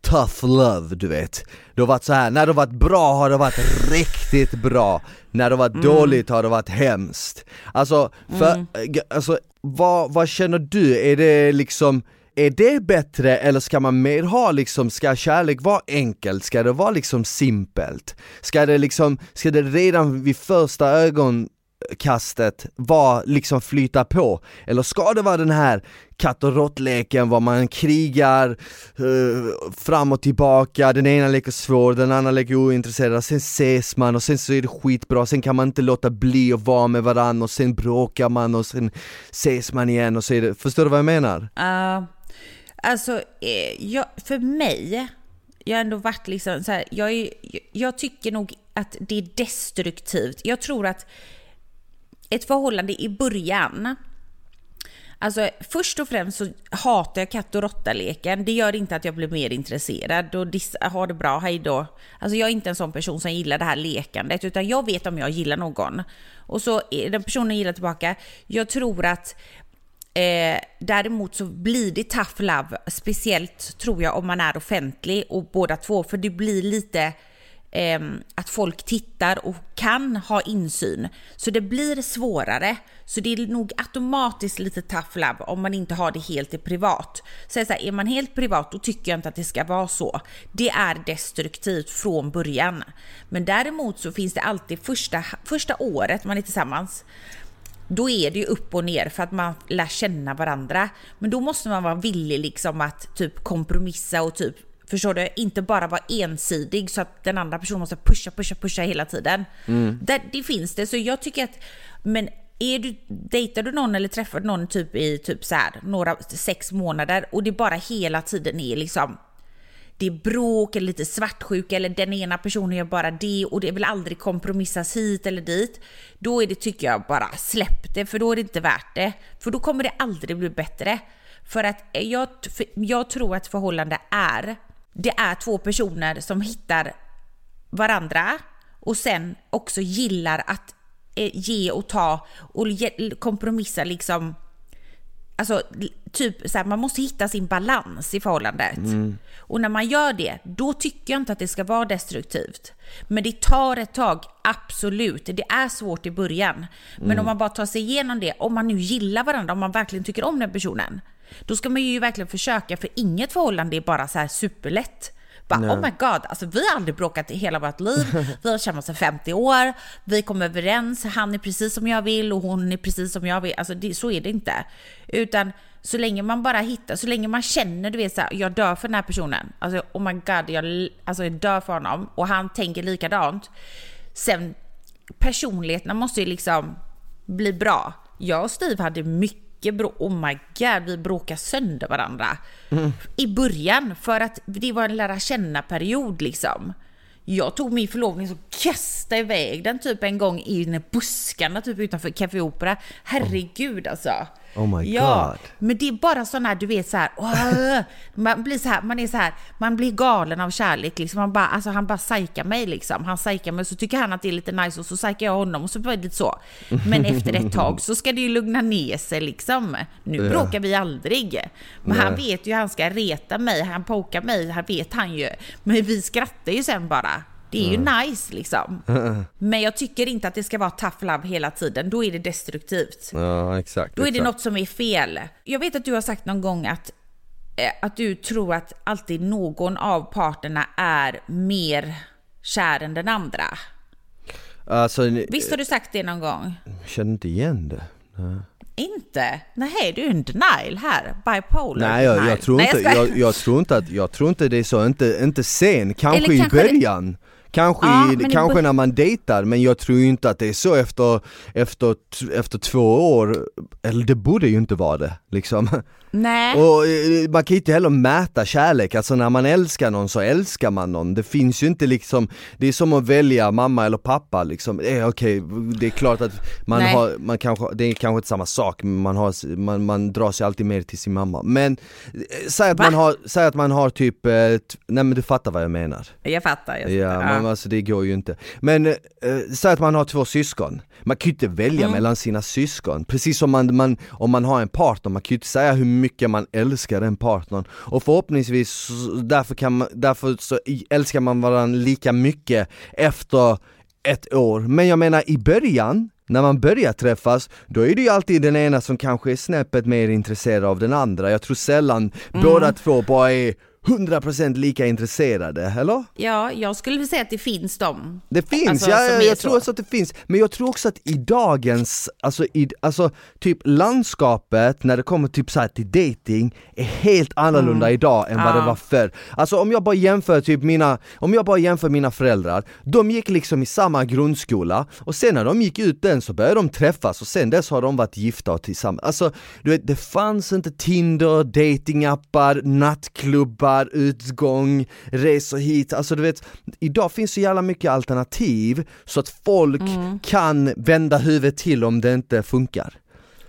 tough love du vet. Det har varit så här, när det har varit bra har det varit riktigt bra. När det har varit dåligt har det varit hemskt. Alltså, för, eh, alltså vad, vad känner du? Är det liksom är det bättre eller ska man mer ha liksom, ska kärlek vara enkelt? Ska det vara liksom simpelt? Ska det liksom, ska det redan vid första ögonkastet vara liksom flyta på? Eller ska det vara den här katt och råttleken var man krigar eh, fram och tillbaka, den ena leker svår, den andra leker ointresserad, sen ses man och sen så är det skitbra, sen kan man inte låta bli att vara med varandra och sen bråkar man och sen ses man igen och så är det, förstår du vad jag menar? Uh, alltså, eh, jag, för mig, jag har ändå varit liksom så här, jag, är, jag tycker nog att det är destruktivt. Jag tror att ett förhållande i början, Alltså först och främst så hatar jag katt och råtta-leken. Det gör inte att jag blir mer intresserad och har det bra, hej då. Alltså jag är inte en sån person som gillar det här lekandet, utan jag vet om jag gillar någon. Och så är den personen gillar tillbaka. Jag tror att Eh, däremot så blir det tough love, speciellt tror jag om man är offentlig och båda två, för det blir lite eh, att folk tittar och kan ha insyn. Så det blir svårare. Så det är nog automatiskt lite tough love om man inte har det helt i privat. Så, så här, är man helt privat då tycker jag inte att det ska vara så. Det är destruktivt från början. Men däremot så finns det alltid första, första året man är tillsammans då är det ju upp och ner för att man lär känna varandra. Men då måste man vara villig liksom att typ kompromissa och typ, förstår du, inte bara vara ensidig så att den andra personen måste pusha, pusha, pusha hela tiden. Det, det finns det, så jag tycker att, men är du, dejtar du någon eller träffar du någon typ i typ så här, några, sex månader och det bara hela tiden är liksom det är bråk eller lite svartsjuka eller den ena personen gör bara det och det vill aldrig kompromissas hit eller dit. Då är det, tycker jag, bara släpp det för då är det inte värt det. För då kommer det aldrig bli bättre. För att jag, för jag tror att förhållande är, det är två personer som hittar varandra och sen också gillar att eh, ge och ta och kompromissa liksom Alltså typ så här, man måste hitta sin balans i förhållandet. Och när man gör det, då tycker jag inte att det ska vara destruktivt. Men det tar ett tag, absolut. Det är svårt i början. Men om man bara tar sig igenom det, om man nu gillar varandra, om man verkligen tycker om den personen. Då ska man ju verkligen försöka, för inget förhållande är bara så här superlätt. Bara, oh my god, alltså vi har aldrig bråkat i hela vårt liv. Vi har oss i 50 år. Vi kommer överens. Han är precis som jag vill och hon är precis som jag vill. Alltså det, så är det inte. Utan så länge man bara hittar, så länge man känner, du vet så här, jag dör för den här personen. Alltså oh my god, jag, alltså, jag dör för honom. Och han tänker likadant. Sen personligheterna måste ju liksom bli bra. Jag och Steve hade mycket bråk. Oh my god, vi bråkade sönder varandra. I början, för att det var en lära känna-period liksom. Jag tog min förlovning och kastade iväg den typ en gång in i buskarna typ utanför Café Opera. Herregud alltså. Oh my ja, God. men det är bara sådana här, du vet så här, åh, man blir så här, man är så här, man blir galen av kärlek liksom. Man bara, alltså han bara psykar mig liksom. Han psykar mig så tycker han att det är lite nice och så psykar jag honom och så blir det lite så. Men efter ett tag så ska det ju lugna ner sig liksom. Nu Ja. bråkar vi aldrig. Men han Nej. vet ju han ska reta mig, han pokar mig, han vet han ju. Men vi skrattar ju sen bara. Det är ju nice liksom. Men jag tycker inte att det ska vara tough love hela tiden, då är det destruktivt. Ja exakt. Då är det exakt. något som är fel. Jag vet att du har sagt någon gång att, eh, att du tror att alltid någon av parterna är mer kär än den andra. Alltså, Visst har du sagt det någon gång? jag känner inte igen det. Nej. Inte? Nej, du är en denial här. Bipolar Nej jag, jag, tror Nej, inte, jag, jag tror inte att, jag tror inte det är så, inte, inte sen, kanske, Eller i kanske det- början Kanske, Ja, i, kanske när man dejtar, men jag tror ju inte att det är så efter, efter, efter två år, eller det borde ju inte vara det liksom. Nej. Och eh, man kan ju inte heller mäta kärlek, alltså när man älskar någon så älskar man någon. Det finns ju inte liksom, det är som att välja mamma eller pappa liksom. Eh, Okej, det är klart att man Nej. har, man kanske, det är kanske inte samma sak, men man, har, man, man drar sig alltid mer till sin mamma. Men eh, säg att, Va? man har, säg att man har typ, eh, nej men du fattar vad jag menar. Jag fattar. Jag Ja, fattar. Men alltså det går ju inte. Men eh, säg att man har två syskon, man kan ju inte välja Mm. mellan sina syskon. Precis som man, man, om man har en partner, man kan ju inte säga hur mycket man älskar den partnern. Och förhoppningsvis, därför, kan man, därför så älskar man varandra lika mycket efter ett år. Men jag menar i början, när man börjar träffas, då är det ju alltid den ena som kanske är snäppet mer intresserad av den andra. Jag tror sällan Mm. båda två bara är 100% lika intresserade, eller? Ja, jag skulle vilja säga att det finns dem. Det finns, Alltså, ja, ja jag så. tror också att det finns, men jag tror också att i dagens, alltså, i, alltså typ landskapet när det kommer typ så här till dating är helt annorlunda idag än vad det Mm. Ja. var förr. Alltså om jag bara jämför typ mina, om jag bara jämför mina föräldrar, de gick liksom i samma grundskola och sen när de gick ut den så började de träffas och sen dess har de varit gifta och tillsammans. Alltså du vet, det fanns inte Tinder, datingappar, nattklubbar, utgång, resor hit, alltså du vet, idag finns så jävla mycket alternativ så att folk Mm. kan vända huvudet till om det inte funkar.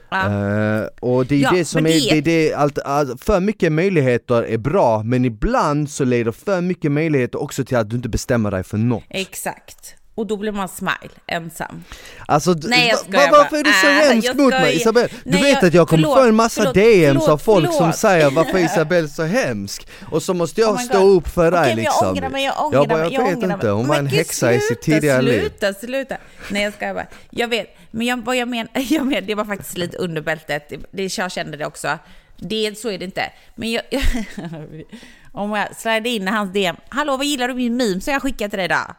Ja. Eh, och det är Ja, det som är, det- det är det, allt, allt, för mycket möjligheter är bra men ibland så leder för mycket möjligheter också till att du inte bestämmer dig för något. Exakt. Och då blir man smile, ensam. Alltså, Nej, jag skojar va- varför är du så Äh, hemsk jag mot skojar. mig Isabelle? Du Nej, vet jag- att jag kommer förlåt, få en massa förlåt, DMs av förlåt, folk som säger varför är Isabelle så hemsk? Och så måste jag Oh stå God. upp för dig men liksom. Jag ångrar mig, jag ångrar jag bara, mig. jag vet inte, hon var en gud, häxa i sitt sluta, tidigare liv. Sluta, sluta. Nej jag ska bara. Jag vet, men jag, vad jag menar, jag men, det var faktiskt lite under bältet. Det, jag kände det också. Det, så är det inte. Men jag, om jag slidade in i hans DM. Hallå, vad gillar du min meme som jag skickade till dig då?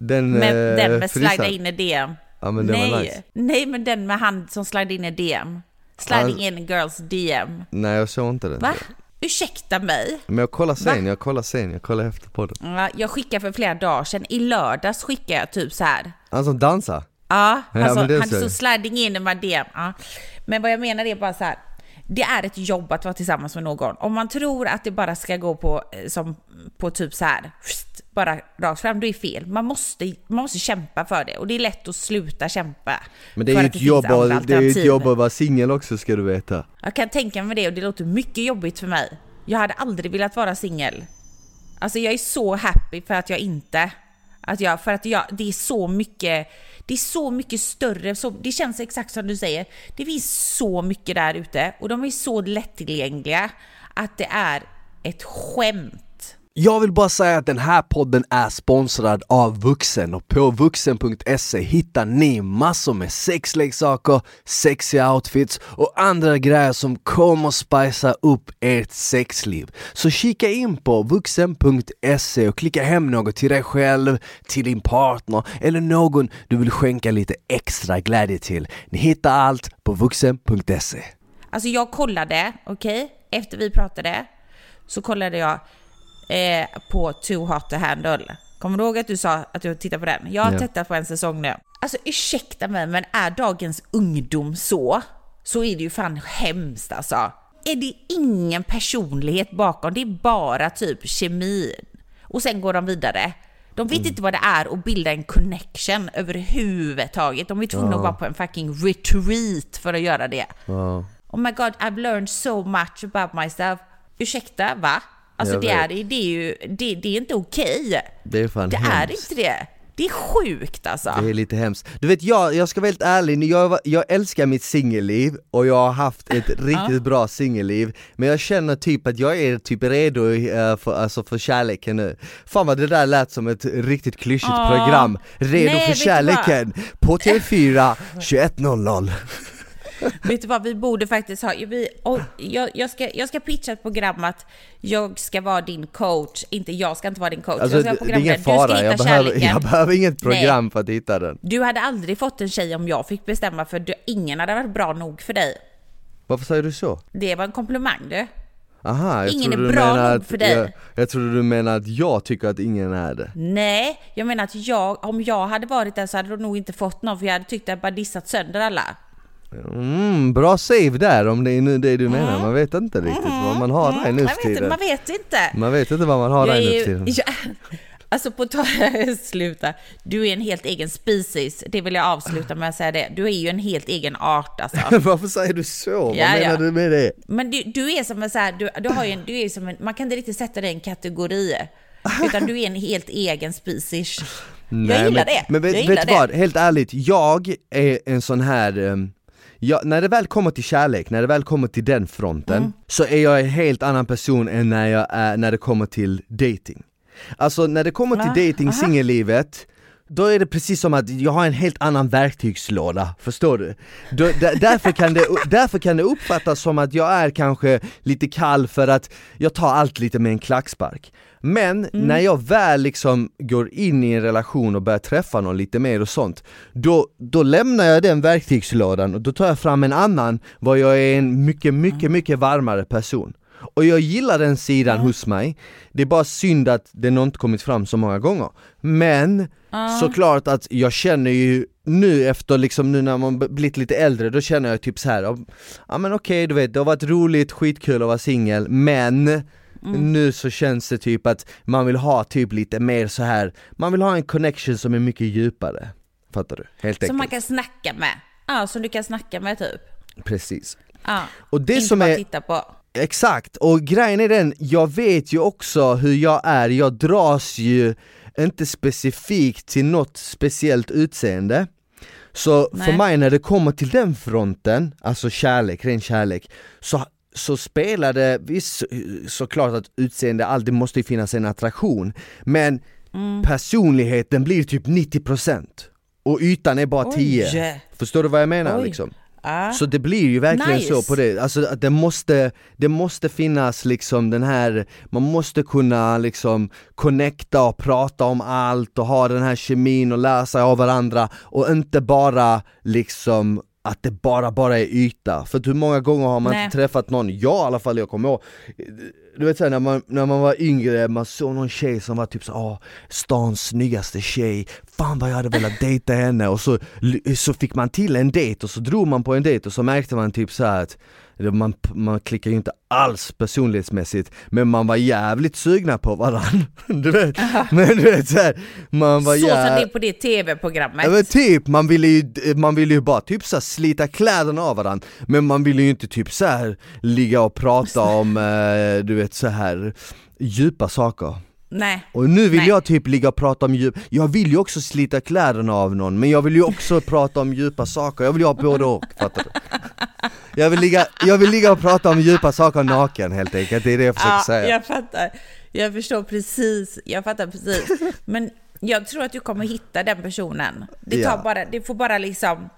Den, Med, eh, den med frysan. slida in i DM. Ja, men nej, nice. nej, men den med han som slide in i DM. Sliding in i girls DM. Nej jag såg inte den. Va? Ursäkta mig? Men jag kollar sen, Va? jag kollar sen, jag kollar efter på den. Ja, Jag skickade för flera dagar sedan. I lördags skickade jag typ så här. Han som dansar? Ja, Ja, alltså, det han ser är så sliding in i my DM. Ja. Men vad jag menar är bara så här. Det är ett jobb att vara tillsammans med någon. Om man tror att det bara ska gå på, eh, som, på typ så här, bara rakt fram, då är fel. Man måste, man måste kämpa för det och det är lätt att sluta kämpa. Men det är ju ett jobb, andra och, det är ju ett jobb att vara singel också ska du veta. Jag kan tänka mig det och det låter mycket jobbigt för mig. Jag hade aldrig velat vara singel. Alltså jag är så happy för att jag inte... Att jag, för att jag, det är så mycket... Det är så mycket större, så, det känns exakt som du säger. Det finns så mycket där ute och de är så lättillgängliga att det är ett skämt. Jag vill bara säga att den här podden är sponsrad av Vuxen och på vuxen.se hittar ni massor med sexleksaker, sexiga outfits och andra grejer som kommer spicea upp ert sexliv. Så kika in på vuxen.se och klicka hem något till dig själv, till din partner eller någon du vill skänka lite extra glädje till. Ni hittar allt på vuxen.se. Alltså jag kollade, okej, efter vi pratade så kollade jag eh, på Too Hot to Handle. Kommer du ihåg att du sa att du tittar på den? Jag har Ja. tittat på en säsong nu. Alltså ursäkta mig, men är dagens ungdom så, så är det ju fan hemskt alltså. Är det ingen personlighet bakom? Det är bara typ kemi. Och sen går de vidare. De vet inte vad det är att bilda en connection överhuvudtaget. De är tvungna att vara på en fucking retreat för att göra det. Ja. Oh my god, I've learned so much about myself. Ursäkta, va? Alltså det är, det är ju, det, det är inte okej. Det är fan Det är hemskt. inte det. Det är sjukt alltså. Det är lite hemskt. Du vet jag, jag ska vara helt ärlig, jag, jag älskar mitt singelliv och jag har haft ett riktigt bra singelliv Men jag känner typ att jag är typ redo eh, för, alltså för kärleken nu Fan vad det där lät som ett riktigt klyschigt program Redo Nej, för kärleken på TV4 21.00 Vet du vad, vi borde faktiskt ha... Vi, och jag, jag, ska, jag ska pitcha ett program att jag ska vara din coach. Inte jag ska inte vara din coach. Alltså jag ska det, det är ingen fara, jag behöver, jag behöver inget program för att hitta den Du hade aldrig fått en tjej om jag fick bestämma för du, ingen hade varit bra nog för dig. Varför säger du så? Det var en komplimang du. Aha, jag Ingen är bra nog för dig. Jag, jag trodde du menar att jag tycker att ingen är det. Nej, jag menar att jag, om jag hade varit där så hade du nog inte fått någon för jag hade tyckt att jag bara dissat sönder alla. Mm, bra save där om det är nu det du menar, man vet inte riktigt vad man har där nu Jag för tiden. man vet inte. Man vet inte vad man har Jag där nu för tiden. alltså på tal sluta. Du är en helt egen species. Det vill jag avsluta med att säga det. Du är ju en helt egen art alltså. Varför säger du så? Ja, vad menar ja. du med det? Men du, du är som en så här, du, du har en, du är som en, man kan inte riktigt sätta dig i en kategori. Utan du är en helt egen species. jag gillar men, det. Men vet, vet du vad, helt ärligt, jag är en sån här ehm, jag, när det väl kommer till kärlek, när det väl kommer till den fronten, Mm. så är jag en helt annan person än när, jag är, när det kommer till dating. Alltså när det kommer till dating, singellivet, då är det precis som att jag har en helt annan verktygslåda, förstår du? Då, där, därför, kan det, därför kan det uppfattas som att jag är kanske lite kall för att jag tar allt lite med en klackspark. Men Mm. när jag väl liksom går in i en relation och börjar träffa någon lite mer och sånt, då, då lämnar jag den verktygslådan och då tar jag fram en annan, vad jag är en mycket, mycket, mycket varmare person. Och jag gillar den sidan hos mig, det är bara synd att den inte kommit fram så många gånger. Men såklart att jag känner ju nu efter liksom nu när man blivit lite äldre, då känner jag typ så här. ja men okej du vet, det har varit roligt, skitkul att vara singel, men Mm. nu så känns det typ att man vill ha typ lite mer så här. man vill ha en connection som är mycket djupare. Fattar du? Helt Som enkelt. man kan snacka med. Ja, som du kan snacka med typ. Precis. Ja. Och det inte som bara är- titta på. Exakt, och grejen är den, jag vet ju också hur jag är, jag dras ju inte specifikt till något speciellt utseende Så för Nej. mig när det kommer till den fronten, alltså kärlek, ren kärlek, så, så spelar det, visst såklart att utseende alltid måste finnas en attraktion Men Mm. personligheten blir typ 90% och ytan är bara 10 Oj. Förstår du vad jag menar Oj. liksom? Ja. Så det blir ju verkligen Nice. så på det, alltså att det måste, det måste finnas liksom den här, man måste kunna liksom connecta och prata om allt och ha den här kemin och lära sig av varandra och inte bara liksom att det bara, bara är yta. För hur många gånger har man Nej. inte träffat någon, jag i alla fall, jag kommer ihåg du vet såhär när man, när man var yngre, man såg någon tjej som var typ så åh, stans snyggaste tjej, fan vad jag hade velat dejta henne och så, så fick man till en dejt och så drog man på en dejt och så märkte man typ så här att man, man klickar ju inte alls personlighetsmässigt men man var jävligt sugna på varandra, du vet, men du vet såhär, man var Så som det är på det tv-programmet. Ja men typ, man ville ju, man ville ju bara typ så här slita kläderna av varandra Men man ville ju inte typ så här ligga och prata om, eh, du vet så här djupa saker Nej. Och nu vill Nej. jag typ ligga och prata om djup, jag vill ju också slita kläderna av någon Men jag vill ju också prata om djupa saker, jag vill ju ha både och, fattar du? Jag vill, ligga, jag vill ligga och prata om djupa saker naken helt enkelt, det är det jag försöker Ja, säga jag fattar. Jag förstår precis. Jag fattar precis. Men jag tror att du kommer hitta den personen. Det, tar Ja. bara, det får bara liksom...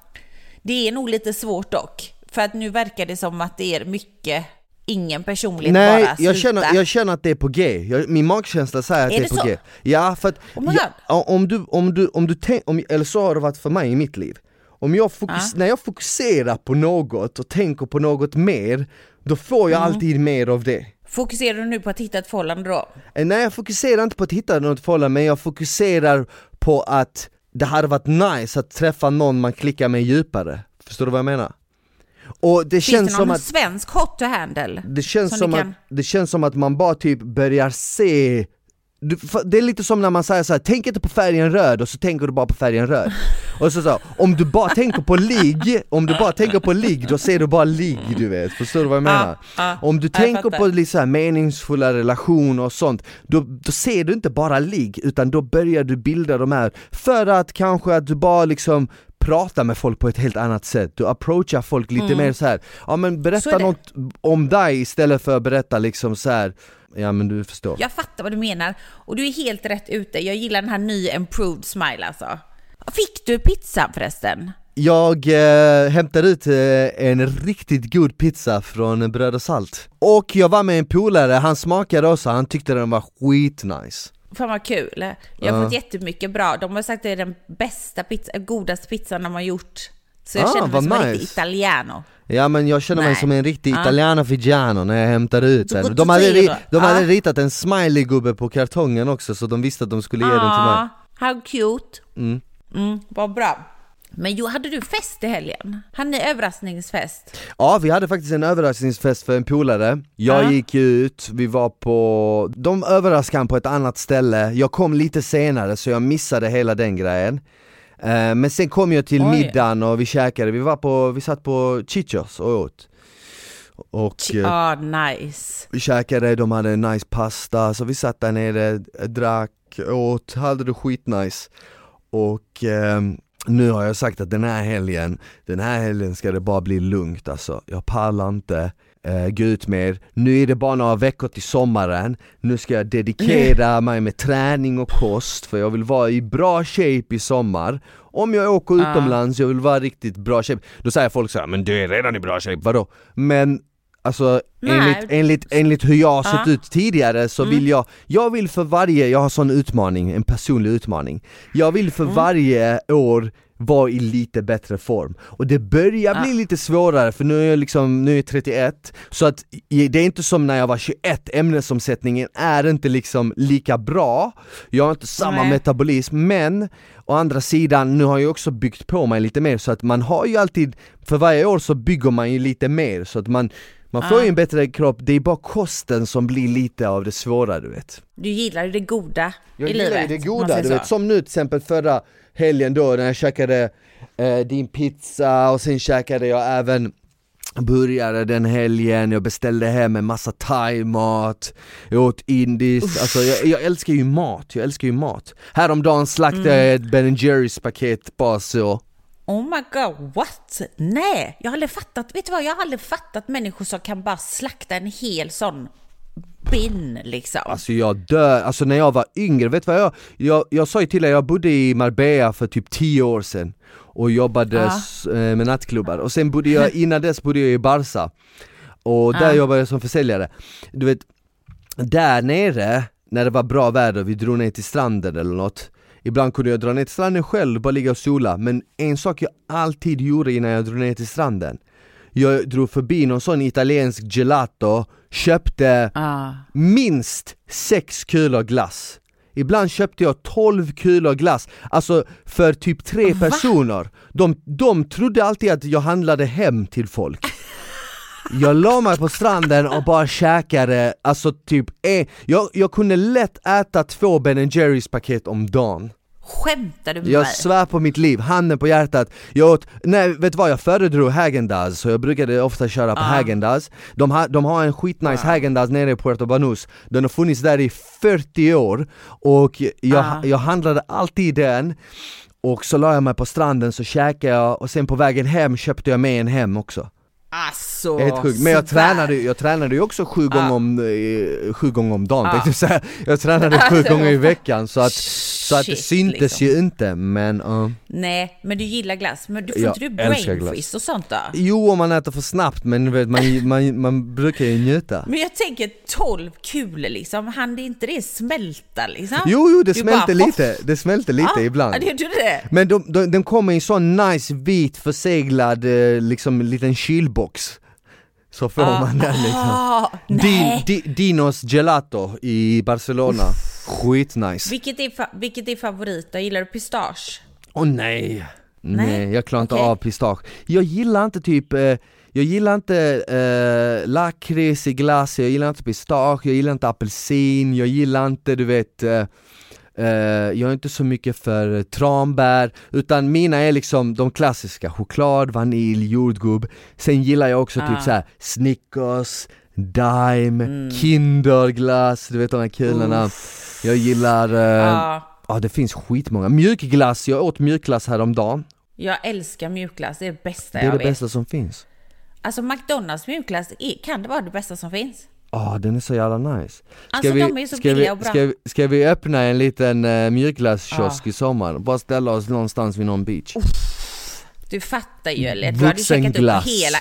Det är nog lite svårt dock. För att nu verkar det som att det är mycket, ingen personlighet Nej, bara jag sluta. känner, jag känner att det är på G, jag, min magkänsla säger att Är det är på så? G Ja för att, Oh jag, om du, om du, om du tänk, om, eller så har det varit för mig i mitt liv om jag fokus, När jag fokuserar på något och tänker på något mer, då får jag Mm. alltid mer av det Fokuserar du nu på att hitta ett förhållande då? Eh, Nej jag fokuserar inte på att hitta något förhållande, men jag fokuserar på att det hade varit nice att träffa någon man klickar med djupare Förstår du vad jag menar? Och det Finns känns det som någon att svensk hot to handle? det känns som som, du att, kan- det känns som att man bara typ börjar se det är lite som när man säger så här: tänk inte på färgen röd och så tänker du bara på färgen röd Och så, så om du bara tänker på ligg, om du bara tänker på ligg, då ser du bara ligg du vet, förstår du vad jag menar? ja, om du tänker på lite så här meningsfulla relationer och sånt, då, då ser du inte bara ligg, utan då börjar du bilda de här, för att kanske att du bara liksom pratar med folk på ett helt annat sätt, du approachar folk lite mer så här. ja men Mm. Berätta något om dig istället för att berätta liksom så här. ja men du förstår. Jag fattar vad du menar. Och du är helt rätt ute. Jag gillar den här nya improved smile alltså. Fick du pizzan förresten? Jag eh, hämtade ut eh, en riktigt god pizza från Bröd och Salt. Och jag var med en polare, han smakade också, han tyckte den var skitnice. Fan vad kul. Jag har Ja. fått jättemycket bra. De har sagt att det är den bästa pizza, godaste pizzan de har gjort Så jag Ah, känner mig som en nice. riktig italiano. Ja men jag känner mig Nej. som en riktig Ah. italiano figiano när jag hämtar ut den. De hade, ri- de hade Ah. ritat en smiley-gubbe på kartongen också så de visste att de skulle ge den till mig. Ah, how cute. Mm. Mm, vad bra. Men jo, hade du fest i helgen? Hade ni överraskningsfest? Ja, vi hade faktiskt en överraskningsfest för en polare. Jag Ja. gick ut, vi var på... De överraskade han på ett annat ställe. Jag kom lite senare så jag missade hela den grejen. Eh, Men sen kom jag till Oj. middagen och vi käkade, vi var på, vi satt på Chichos och åt. Och eh, Ah, nice. vi käkade, de hade nice pasta, så vi satt där nere, drack, åt, hade det skitnice. Och ehm, nu har jag sagt att den här helgen, den här helgen ska det bara bli lugnt alltså. Jag pallar inte eh, gå ut mer. Nu är det bara några veckor till sommaren, nu ska jag dedikera mig med träning och kost för jag vill vara i bra shape i sommar. Om jag åker utomlands, jag vill vara riktigt bra shape. Då säger folk så här, men du är redan i bra shape, vadå? Men Alltså Nej. enligt, enligt, enligt hur jag har sett Ja. ut tidigare så Mm. vill jag, jag vill för varje, jag har sån utmaning, en personlig utmaning Jag vill för Mm. varje år vara i lite bättre form Och det börjar bli Ja. lite svårare för nu är jag liksom, nu är jag 31 Så att det är inte som när jag var 21, ämnesomsättningen är inte liksom lika bra Jag har inte samma Nej. metabolism men Å andra sidan, nu har jag också byggt på mig lite mer så att man har ju alltid För varje år så bygger man ju lite mer så att man man får ju en bättre kropp, det är bara kosten som blir lite av det svåra du vet. Du gillar ju det goda Jag i gillar livet. ju det om man goda, du vet. som nu till exempel förra helgen då när jag käkade eh, din pizza och sen käkade jag även burgare den helgen, jag beställde hem en massa thai-mat, jag åt indiskt, alltså jag, jag älskar ju mat, jag älskar ju mat. Häromdagen slaktade Mm. jag ett Ben Jerrys paket bara så Oh my god, what? Nej, jag har aldrig fattat, vet du vad, jag har aldrig fattat människor som kan bara slakta en hel sån bin liksom. Alltså jag dör, alltså när jag var yngre, vet du vad jag, jag, jag sa ju till dig, jag bodde i Marbella för typ 10 år sedan och jobbade eh, med nattklubbar och sen bodde jag, innan dess bodde jag i Barca och där Ja. jobbade jag som försäljare. Du vet, där nere, när det var bra väder, vi drog ner till stranden eller något Ibland kunde jag dra ner till stranden själv, bara ligga och sola, men en sak jag alltid gjorde innan jag drog ner till stranden. Jag drog förbi någon sån italiensk gelato, köpte Ah. minst sex kulor glass. Ibland köpte jag 12 kulor glass, alltså för typ tre personer. De, de trodde alltid att jag handlade hem till folk Jag la mig på stranden och bara käkade, alltså typ en, jag, jag kunde lätt äta två Ben Jerrys paket om dagen. Skämtar du med jag svär på mitt liv, handen på hjärtat. Jag åt, nej vet du vad, jag föredrog Häagen-Dazs så jag brukade ofta köra på Ah. Häagen-Dazs de, har- de har en skitnice Häagen-Dazs nere i Puerto Banús. Den har funnits där i 40 år och jag, Ah. jag handlade alltid den. Och så la jag mig på stranden så käkade jag och sen på vägen hem köpte jag med en hem också Alltså, Helt sjukt, men jag tränade, jag tränade ju också sju, Ah. gånger, om, eh, sju gånger om dagen Ah. jag säga Jag tränade sju Alltså, gånger i veckan så att, så att det syntes liksom. ju inte men uh. Nej, men du gillar glass. Men du får Jag inte du älskar brain glass. freeze och sånt då? Jo om man äter för snabbt men vet, man, man, man brukar ju njuta Men jag tänker 12 kulor liksom, hann det inte det smälta liksom? Jo jo det Du smälter bara, lite, det smälter lite Ja, ibland det gjorde det. Men de, de, den kommer i en sån nice vit förseglad eh, liksom liten kylbox Så får man den liksom Ah, Din, di, Dinos Gelato i Barcelona, skitnice Vilket är, fa- vilket är favorit då? Gillar du pistage? Åh nej! Nej, Nej, jag klarar inte okej. av pistage. Jag gillar inte typ, eh, jag gillar inte eh, lakrits i glass, jag gillar inte pistage, jag gillar inte apelsin, jag gillar inte du vet eh, eh, jag är inte så mycket för tranbär, utan mina är liksom de klassiska, choklad, vanilj, jordgubb Sen gillar jag också typ Ah. såhär Snickers, Dime, Kinderglass, du vet de här kulorna Jag gillar, eh, Ja. Ja det finns skitmånga, mjukglass, jag åt mjukglass häromdagen Jag älskar mjukglass, det är det bästa Det är jag det vet. bästa som finns Alltså McDonalds mjukglass, kan det vara det bästa som finns? Ja den är så jävla nice Ska Alltså, vi, de är så ska, vi, och bra. ska, vi, ska vi öppna en liten uh, mjukglasskiosk Ja. i sommar? Bara ställa oss någonstans vid någon beach Du fattar ju eller? Du hade ju käkat upp hela...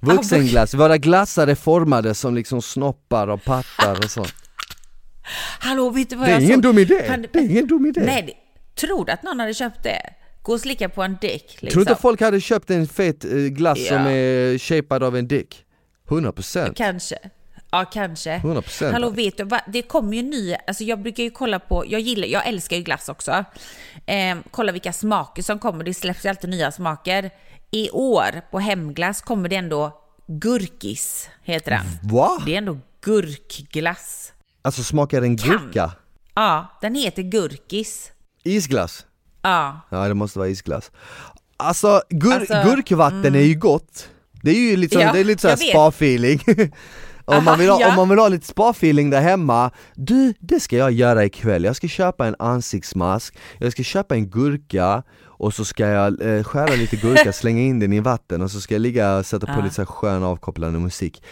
Vuxenglass, våra glassar är formade som liksom snoppar och pattar och sånt Hallå, vet du vad Det är jag ingen såg? dum idé, Kan det är ingen dum idé Nej, det, tror du att någon hade köpt det? Gå och slicka på en dick liksom. Tror du inte folk hade köpt en fet eh, glass Ja. som är shapad av en dick? 100% Kanske. Ja, kanske. 100% Hallå, vet du vad? Det kommer ju nya, alltså jag brukar ju kolla på, jag gillar, jag älskar ju glass också. Eh, kolla vilka smaker som kommer, det släpps ju alltid nya smaker. I år på hemglass kommer det ändå gurkis, heter den. Va? Det är ändå gurkglass. Alltså smakar en Kan. gurka? Ja, den heter gurkis. Isglass? Ja, Ja det måste vara isglass Alltså, gur Alltså, gurkvatten är ju gott Det är ju liksom, Ja, det är lite såhär spa-feeling om, man vill ha, ja. om man vill ha lite spa-feeling där hemma, du det ska jag göra ikväll Jag ska köpa en ansiktsmask, jag ska köpa en gurka och så ska jag eh, skära lite gurka, slänga in den i vatten och så ska jag ligga och sätta på lite så här skön avkopplande musik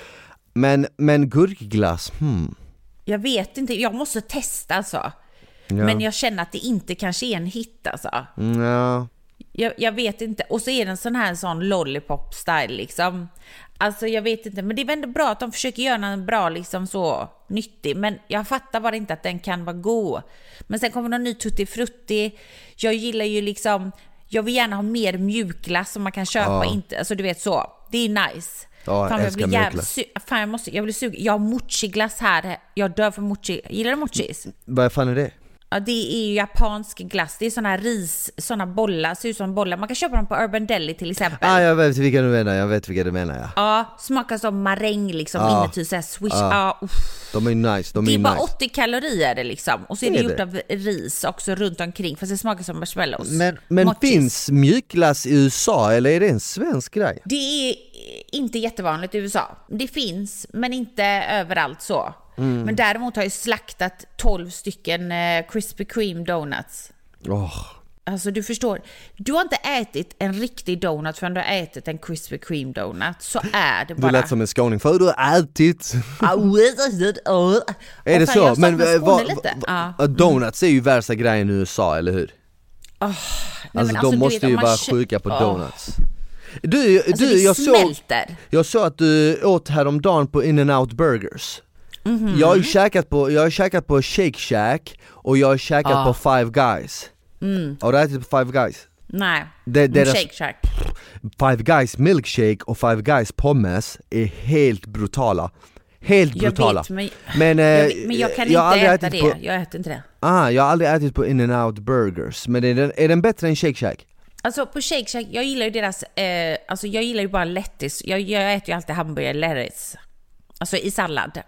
Men, men gurkglass, hmm jag vet inte, jag måste testa alltså. ja. Men jag känner att det inte kanske är en hit alltså. Mm, ja. Jag, jag vet inte. Och så är det en sån här sån lollipop-style liksom. Alltså jag vet inte, men det är väl ändå bra att de försöker göra en bra liksom så nyttig. Men jag fattar bara inte att den kan vara god. Men sen kommer någon ny Tutti Frutti. Jag gillar ju liksom, jag vill gärna ha mer mjukglass som man kan köpa, Ja. inte, alltså du vet så. Det är nice. Ja, jag Fan, jag blir jävligt mjukglass. Fan jag måste, jag blir sugen. Jag har mochiglass här. Jag dör för mochi. Gillar du mochis? Vad fan är det? Ja, det är ju japansk glass. Det är såna ris, såna bollar, ser ut som bollar. Man kan köpa dem på Urban Deli till exempel. Ah jag vet vilka du menar, jag vet vilka du menar ja Ja, smakar som maräng liksom, Ja. inuti såhär swish. Ja. Ja, uff. De är nice, de är Det är bara nice 80 kalorier liksom. Och så är det Är gjort det? av ris också runt omkring, fast det smakar som marshmallows. Men, men Mochis. finns mjukglass i USA eller är det en svensk grej? Det är inte jättevanligt i USA. Det finns, men inte överallt så. Mm. Men däremot har jag slaktat 12 stycken eh, Krispy Kreme donuts. Åh, Alltså du förstår, du har inte ätit en riktig donut förrän du har ätit en Krispy Kreme donut. Så är det Du bara. lät som en skåning, för du har ätit Är det så? Men Men, eh, Ja. donuts är ju värsta grejen i USA, eller hur? Nej, Alltså de du måste vet, ju vara sjuka på Åh, donuts Du, Alltså du jag, såg, jag såg att du åt häromdagen på in and burgers Mhm. Jag har ju käkat på, jag har käkat på Shake Shack och jag har käkat Ah. på Five Guys Har du ätit på Five Guys? Nej, Det- Mm, deras- Shake Shack. Five Guys milkshake och Five Guys pommes är helt brutala Helt Jag brutala vet, men, Men, eh, jag, vet, men jag kan jag inte aldrig äta ätit det. på- Jag äter inte det. Ah, jag har aldrig ätit på in and out burgers, men är den, är den bättre än Shake Shack? Alltså på Shake Shack, jag gillar ju deras, eh, alltså jag gillar ju bara lettuce. Jag, jag äter ju alltid hamburgare lettuce. Alltså i sallad.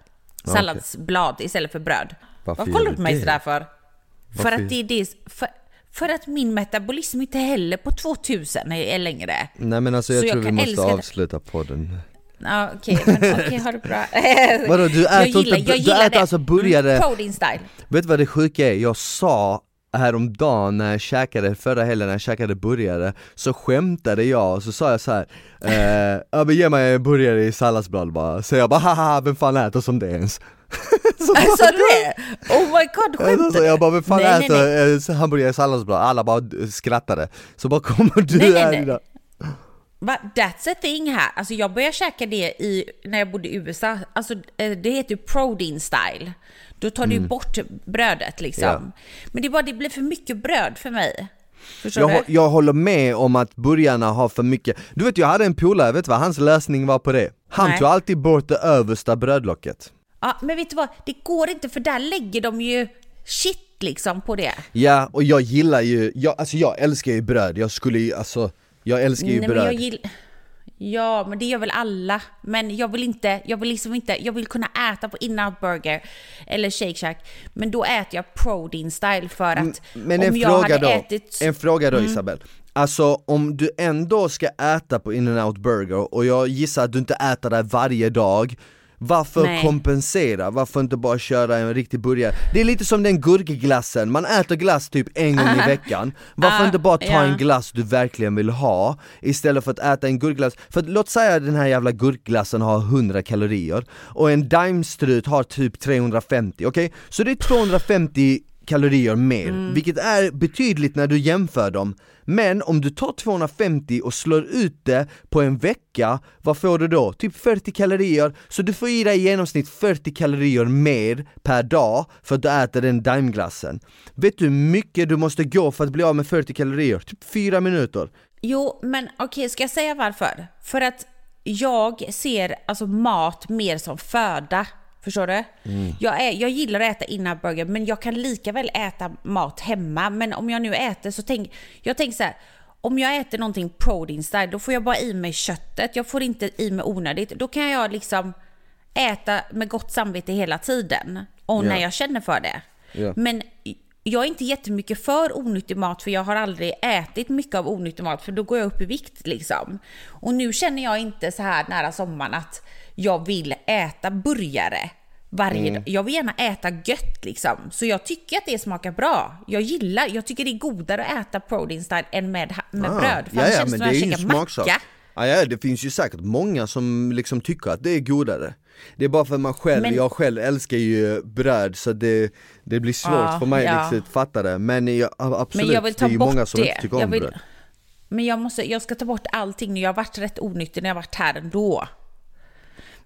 Salladsblad istället för bröd. Varför Vad kollar du på du mig sådär för? För att det är det, för, för att min metabolism inte heller på 2000 är, längre. Nej men alltså jag jag tror vi kan måste älska det. avsluta podden Ja okej, men okej, ha det bra. Vadå, du jag äter gillar, inte- jag du gillar äter det. alltså burgare- Mm. Vet du vad det sjuka är? Jag sa häromdagen när jag käkade, förra helgen när jag käkade burgare, så skämtade jag och så sa jag så här. Eh, ja men ge mig en burgare i salladsblad bara, så jag bara haha vem fan äter som det ens? så bara, du det? Oh my god, skämtar så jag bara vem fan Nej, nej, nej. äter eh, hamburgare i salladsblad? Alla bara skrattade, så bara kommer du Nej, nej, här nej. idag. Va? That's a thing här. Alltså jag började käka det i, när jag bodde i USA. Alltså eh, det heter ju protein style. Då tar du ju bort brödet liksom. Mm. Ja. Men det är bara, det blir för mycket bröd för mig. Jag, du? jag håller med om att burgarna har för mycket, du vet jag hade en polare, vet du vad hans lösning var på det? Han Nej. tog alltid bort det översta brödlocket Ja, men vet du vad? Det går inte för där lägger de ju shit liksom på det. Ja, och jag gillar ju, jag, alltså jag älskar ju bröd, jag skulle ju, alltså, jag älskar ju Nej, bröd. Ja, men det gör väl alla. Men jag vill inte, jag vill liksom inte, jag vill kunna äta på In-Out Burger eller Shake Shack. Men då äter jag protein style för att Men om jag hade då, ätit... en fråga då Mm. Isabel Alltså om du ändå ska äta på in and out burger och jag gissar att du inte äter där varje dag varför Nej. kompensera? Varför inte bara köra en riktig burgare? Det är lite som den gurkglassen, man äter glass typ en gång i veckan Varför inte bara ta ja. en glass du verkligen vill ha istället för att äta en gurkglass? För att, låt säga att den här jävla gurkglassen har 100 kalorier och en daimstrut har typ 350, okej? Så det är 250 kalorier mer, vilket är betydligt när du jämför dem. Men om du tar 250 och slår ut det på en vecka, vad får du då? Typ 40 kalorier, så du får i dig i genomsnitt 40 kalorier mer per dag för att du äter den daimglassen. Vet du hur mycket du måste gå för att bli av med 40 kalorier? Typ 4 minuter. Jo, men okej, ska jag säga varför? För att jag ser alltså mat mer som föda. Förstår du? Jag, är, jag gillar att äta innan men jag kan lika väl äta mat hemma. Men om jag nu äter så tänk, jag tänker så här, om jag äter någonting protein style, då får jag bara i mig köttet. Jag får inte i mig onödigt. Då kan jag liksom äta med gott samvete hela tiden. Och när Ja. jag känner för det. Ja. Men jag är inte jättemycket för onyttig mat för jag har aldrig ätit mycket av onyttig mat för då går jag upp i vikt liksom. Och nu känner jag inte så här nära sommaren att jag vill äta burgare varje dag. Jag vill gärna äta gött liksom. Så jag tycker att det smakar bra. Jag gillar, jag tycker det är godare att äta protein style än med, med bröd. För Ah, ja, annars ja, känns men det är att ju jag en smaksak. macka. Ja, ja, det finns ju säkert många som liksom tycker att det är godare. Det är bara för man själv, Men- jag själv älskar ju bröd så det, det blir svårt Ja, för mig ja. liksom att fatta det. Men jag, absolut, Men jag vill ta det är ju många som det. inte tycker jag om vill, bröd. Men jag, måste, jag ska ta bort allting nu. Jag har varit rätt onyttig när jag varit här ändå.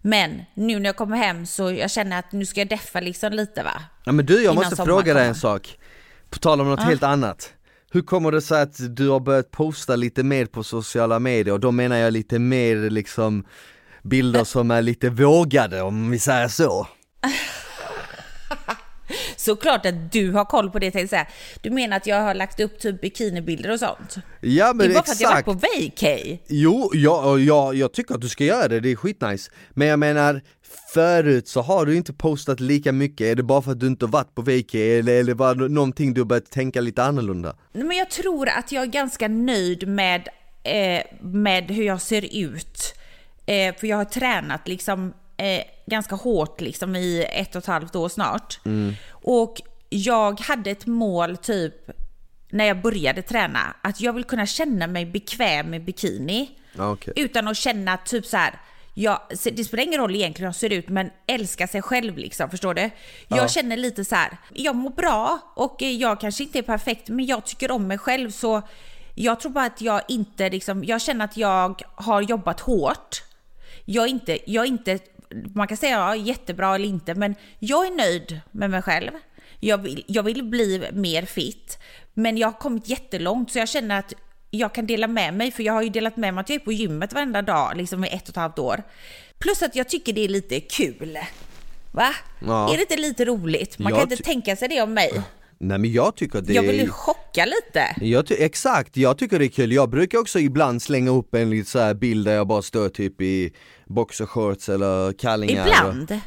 Men nu när jag kommer hem så jag känner att nu ska jag deffa liksom lite va. Ja men du, jag Innan måste fråga dig en sak. På tal om något helt annat. Hur kommer det sig att du har börjat posta lite mer på sociala medier? Och då menar jag lite mer liksom bilder som är lite vågade om vi säger så. Såklart att du har koll på det tänkte jag säga. Du menar att jag har lagt upp typ bikinibilder och sånt? Ja Det men är bara för att jag exakt. varit på vacay. Jo, ja, ja, jag tycker att du ska göra det, det är skitnice. Men jag menar, förut så har du inte postat lika mycket, är det bara för att du inte har varit på vacay eller, eller var det någonting du har börjat tänka lite annorlunda? Nej, Men jag tror att jag är ganska nöjd med, eh, med hur jag ser ut. Eh, för jag har tränat liksom eh, ganska hårt liksom i ett och ett halvt år snart. Och jag hade ett mål typ när jag började träna, att jag vill kunna känna mig bekväm med bikini. Ja, okej. Utan att känna typ så här. Jag, det spelar ingen roll egentligen hur jag ser ut, men älska sig själv liksom, förstår du? Jag känner lite så här. jag mår bra och jag kanske inte är perfekt, men jag tycker om mig själv så jag tror bara att jag inte liksom, jag känner att jag har jobbat hårt. Jag är inte, jag är inte, man kan säga ja, jättebra eller inte, men jag är nöjd med mig själv. Jag vill, jag vill bli mer fit, men jag har kommit jättelångt så jag känner att jag kan dela med mig, för jag har ju delat med mig att jag är på gymmet varenda dag liksom i ett och ett halvt år. Plus att jag tycker det är lite kul. Va? Ja. Är det inte lite roligt? Man Jag kan inte tänka sig det om mig. Nej men jag tycker det Jag vill ju chocka lite. Jag exakt, jag tycker det är kul. Jag brukar också ibland slänga upp en lite så här bild där jag bara står typ i boxershorts eller kallingar. Ibland.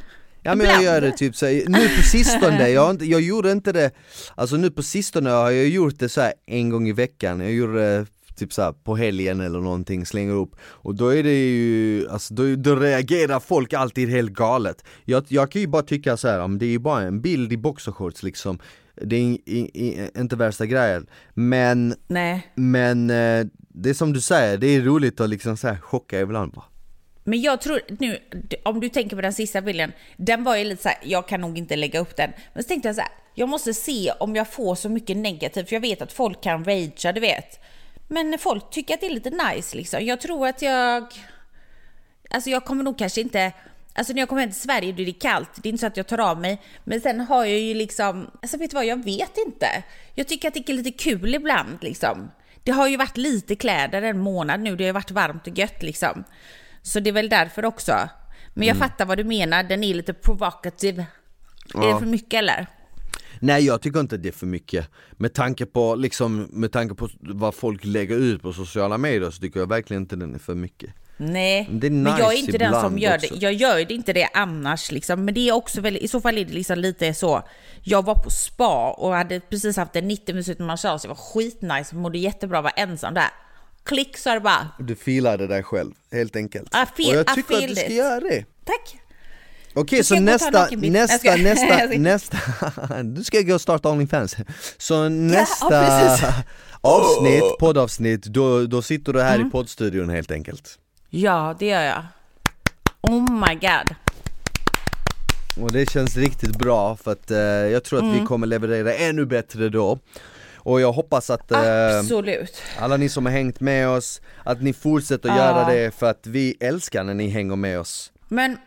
Ja men jag gör det typ så här, nu på sistone, jag, inte, jag gjorde inte det, alltså nu på sistone har jag gjort det så en gång i veckan, jag gjorde det typ så här på helgen eller någonting, slänger upp och då är det ju, alltså då, då reagerar folk alltid helt galet. Jag, jag kan ju bara tycka så här, det är ju bara en bild i boxershorts liksom, det är i, i, inte värsta grejen, men, Nej. men eh, det är som du säger, det är roligt att liksom så här chocka ibland bara. Men jag tror nu, om du tänker på den sista bilden, den var ju lite så här, jag kan nog inte lägga upp den. Men så tänkte jag så här, jag måste se om jag får så mycket negativt, för jag vet att folk kan ragea, du vet. Men folk tycker att det är lite nice liksom. Jag tror att jag, alltså jag kommer nog kanske inte, alltså när jag kommer hem till Sverige då är det kallt, det är inte så att jag tar av mig. Men sen har jag ju liksom, alltså vet du vad, jag vet inte. Jag tycker att det är lite kul ibland liksom. Det har ju varit lite kläder en månad nu, det har ju varit varmt och gött liksom. Så det är väl därför också. Men jag fattar vad du menar, den är lite provocative. Är det för mycket eller? Nej jag tycker inte det är för mycket. Med tanke på liksom, med tanke på vad folk lägger ut på sociala medier så tycker jag verkligen inte den är för mycket. Nej, är men jag är nice inte den som gör också. det. Jag gör det inte det annars liksom. Men det är också väl, i så fall är det liksom lite så. Jag var på spa och hade precis haft en 90 minuters massage. Det var skitnice, mådde jättebra, var ensam där. Klick så är det bara, Du filade dig själv, helt enkelt. Feel- och jag tycker att du ska it. göra det. tack. Okej så nästa, nästa, nästa, nästa, du ska gå och starta Onlyfans. Så nästa precis. avsnitt, poddavsnitt, då, då sitter du här Mm. i poddstudion helt enkelt. Ja, det gör jag. Oh my god. Och det känns riktigt bra för att eh, jag tror att Mm. vi kommer leverera ännu bättre då Och jag hoppas att eh, alla ni som har hängt med oss, att ni fortsätter Ja. göra det för att vi älskar när ni hänger med oss Men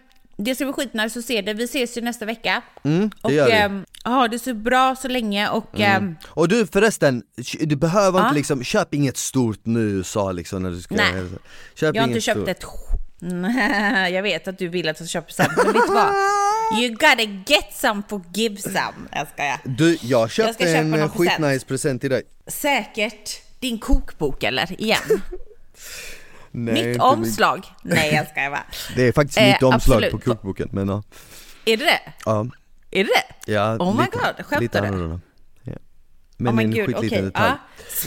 det ska bli skitnice att se det. Vi ses ju nästa vecka. Mm, det och gör vi. ehm, ha det så bra så länge och ehm, Och du förresten, du behöver Ja. inte liksom, köp inget stort nu i USA liksom när du ska Nej. Köp jag har inte köpt stort. ett jag vet att du vill att jag köper sen, men vet du vad? You gotta get some for give some. Jag skojar. Du, jag köpte ska köpa en skitnice present till dig Säkert din kokbok eller? Igen. Nej, Mitt omslag. Nej, jag skojar bara. Det är faktiskt Eh, mitt omslag absolut. på kokboken men ja, Är det det? ja, Är det det? ja Oh my lite, god, skämtar lite du? annorlunda ja. oh Men my en gud, skitliten okej. detalj Ja.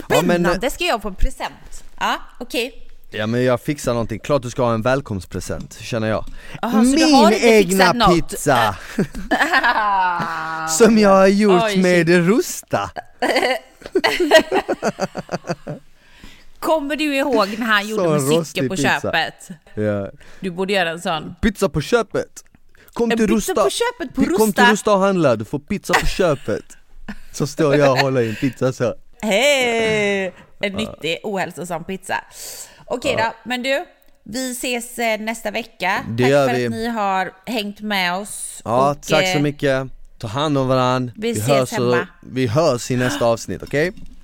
Ja, men, Spännande, eh, ska jag få en present? Ja, okej. Ja men jag fixar någonting, klart du ska ha en välkomstpresent känner jag du Min egna pizza! Som jag har gjort Oj, med rusta Kommer du ihåg när han gjorde musiken på pizza. köpet? ja. Du borde göra en sån. Pizza på köpet! Kom En till pizza Rusta! på köpet på Kom till Rusta. Rusta och handla, du får pizza på köpet Så står jag och håller i en pizza så Hej! En nyttig ohälsosam pizza. Okej då, men du. Vi ses eh, nästa vecka. Det Tack gör för vi. att ni har hängt med oss. Ja, Och, tack så eh, mycket, ta hand om varandra, vi ses hörs, hemma. vi hörs i nästa avsnitt, okej?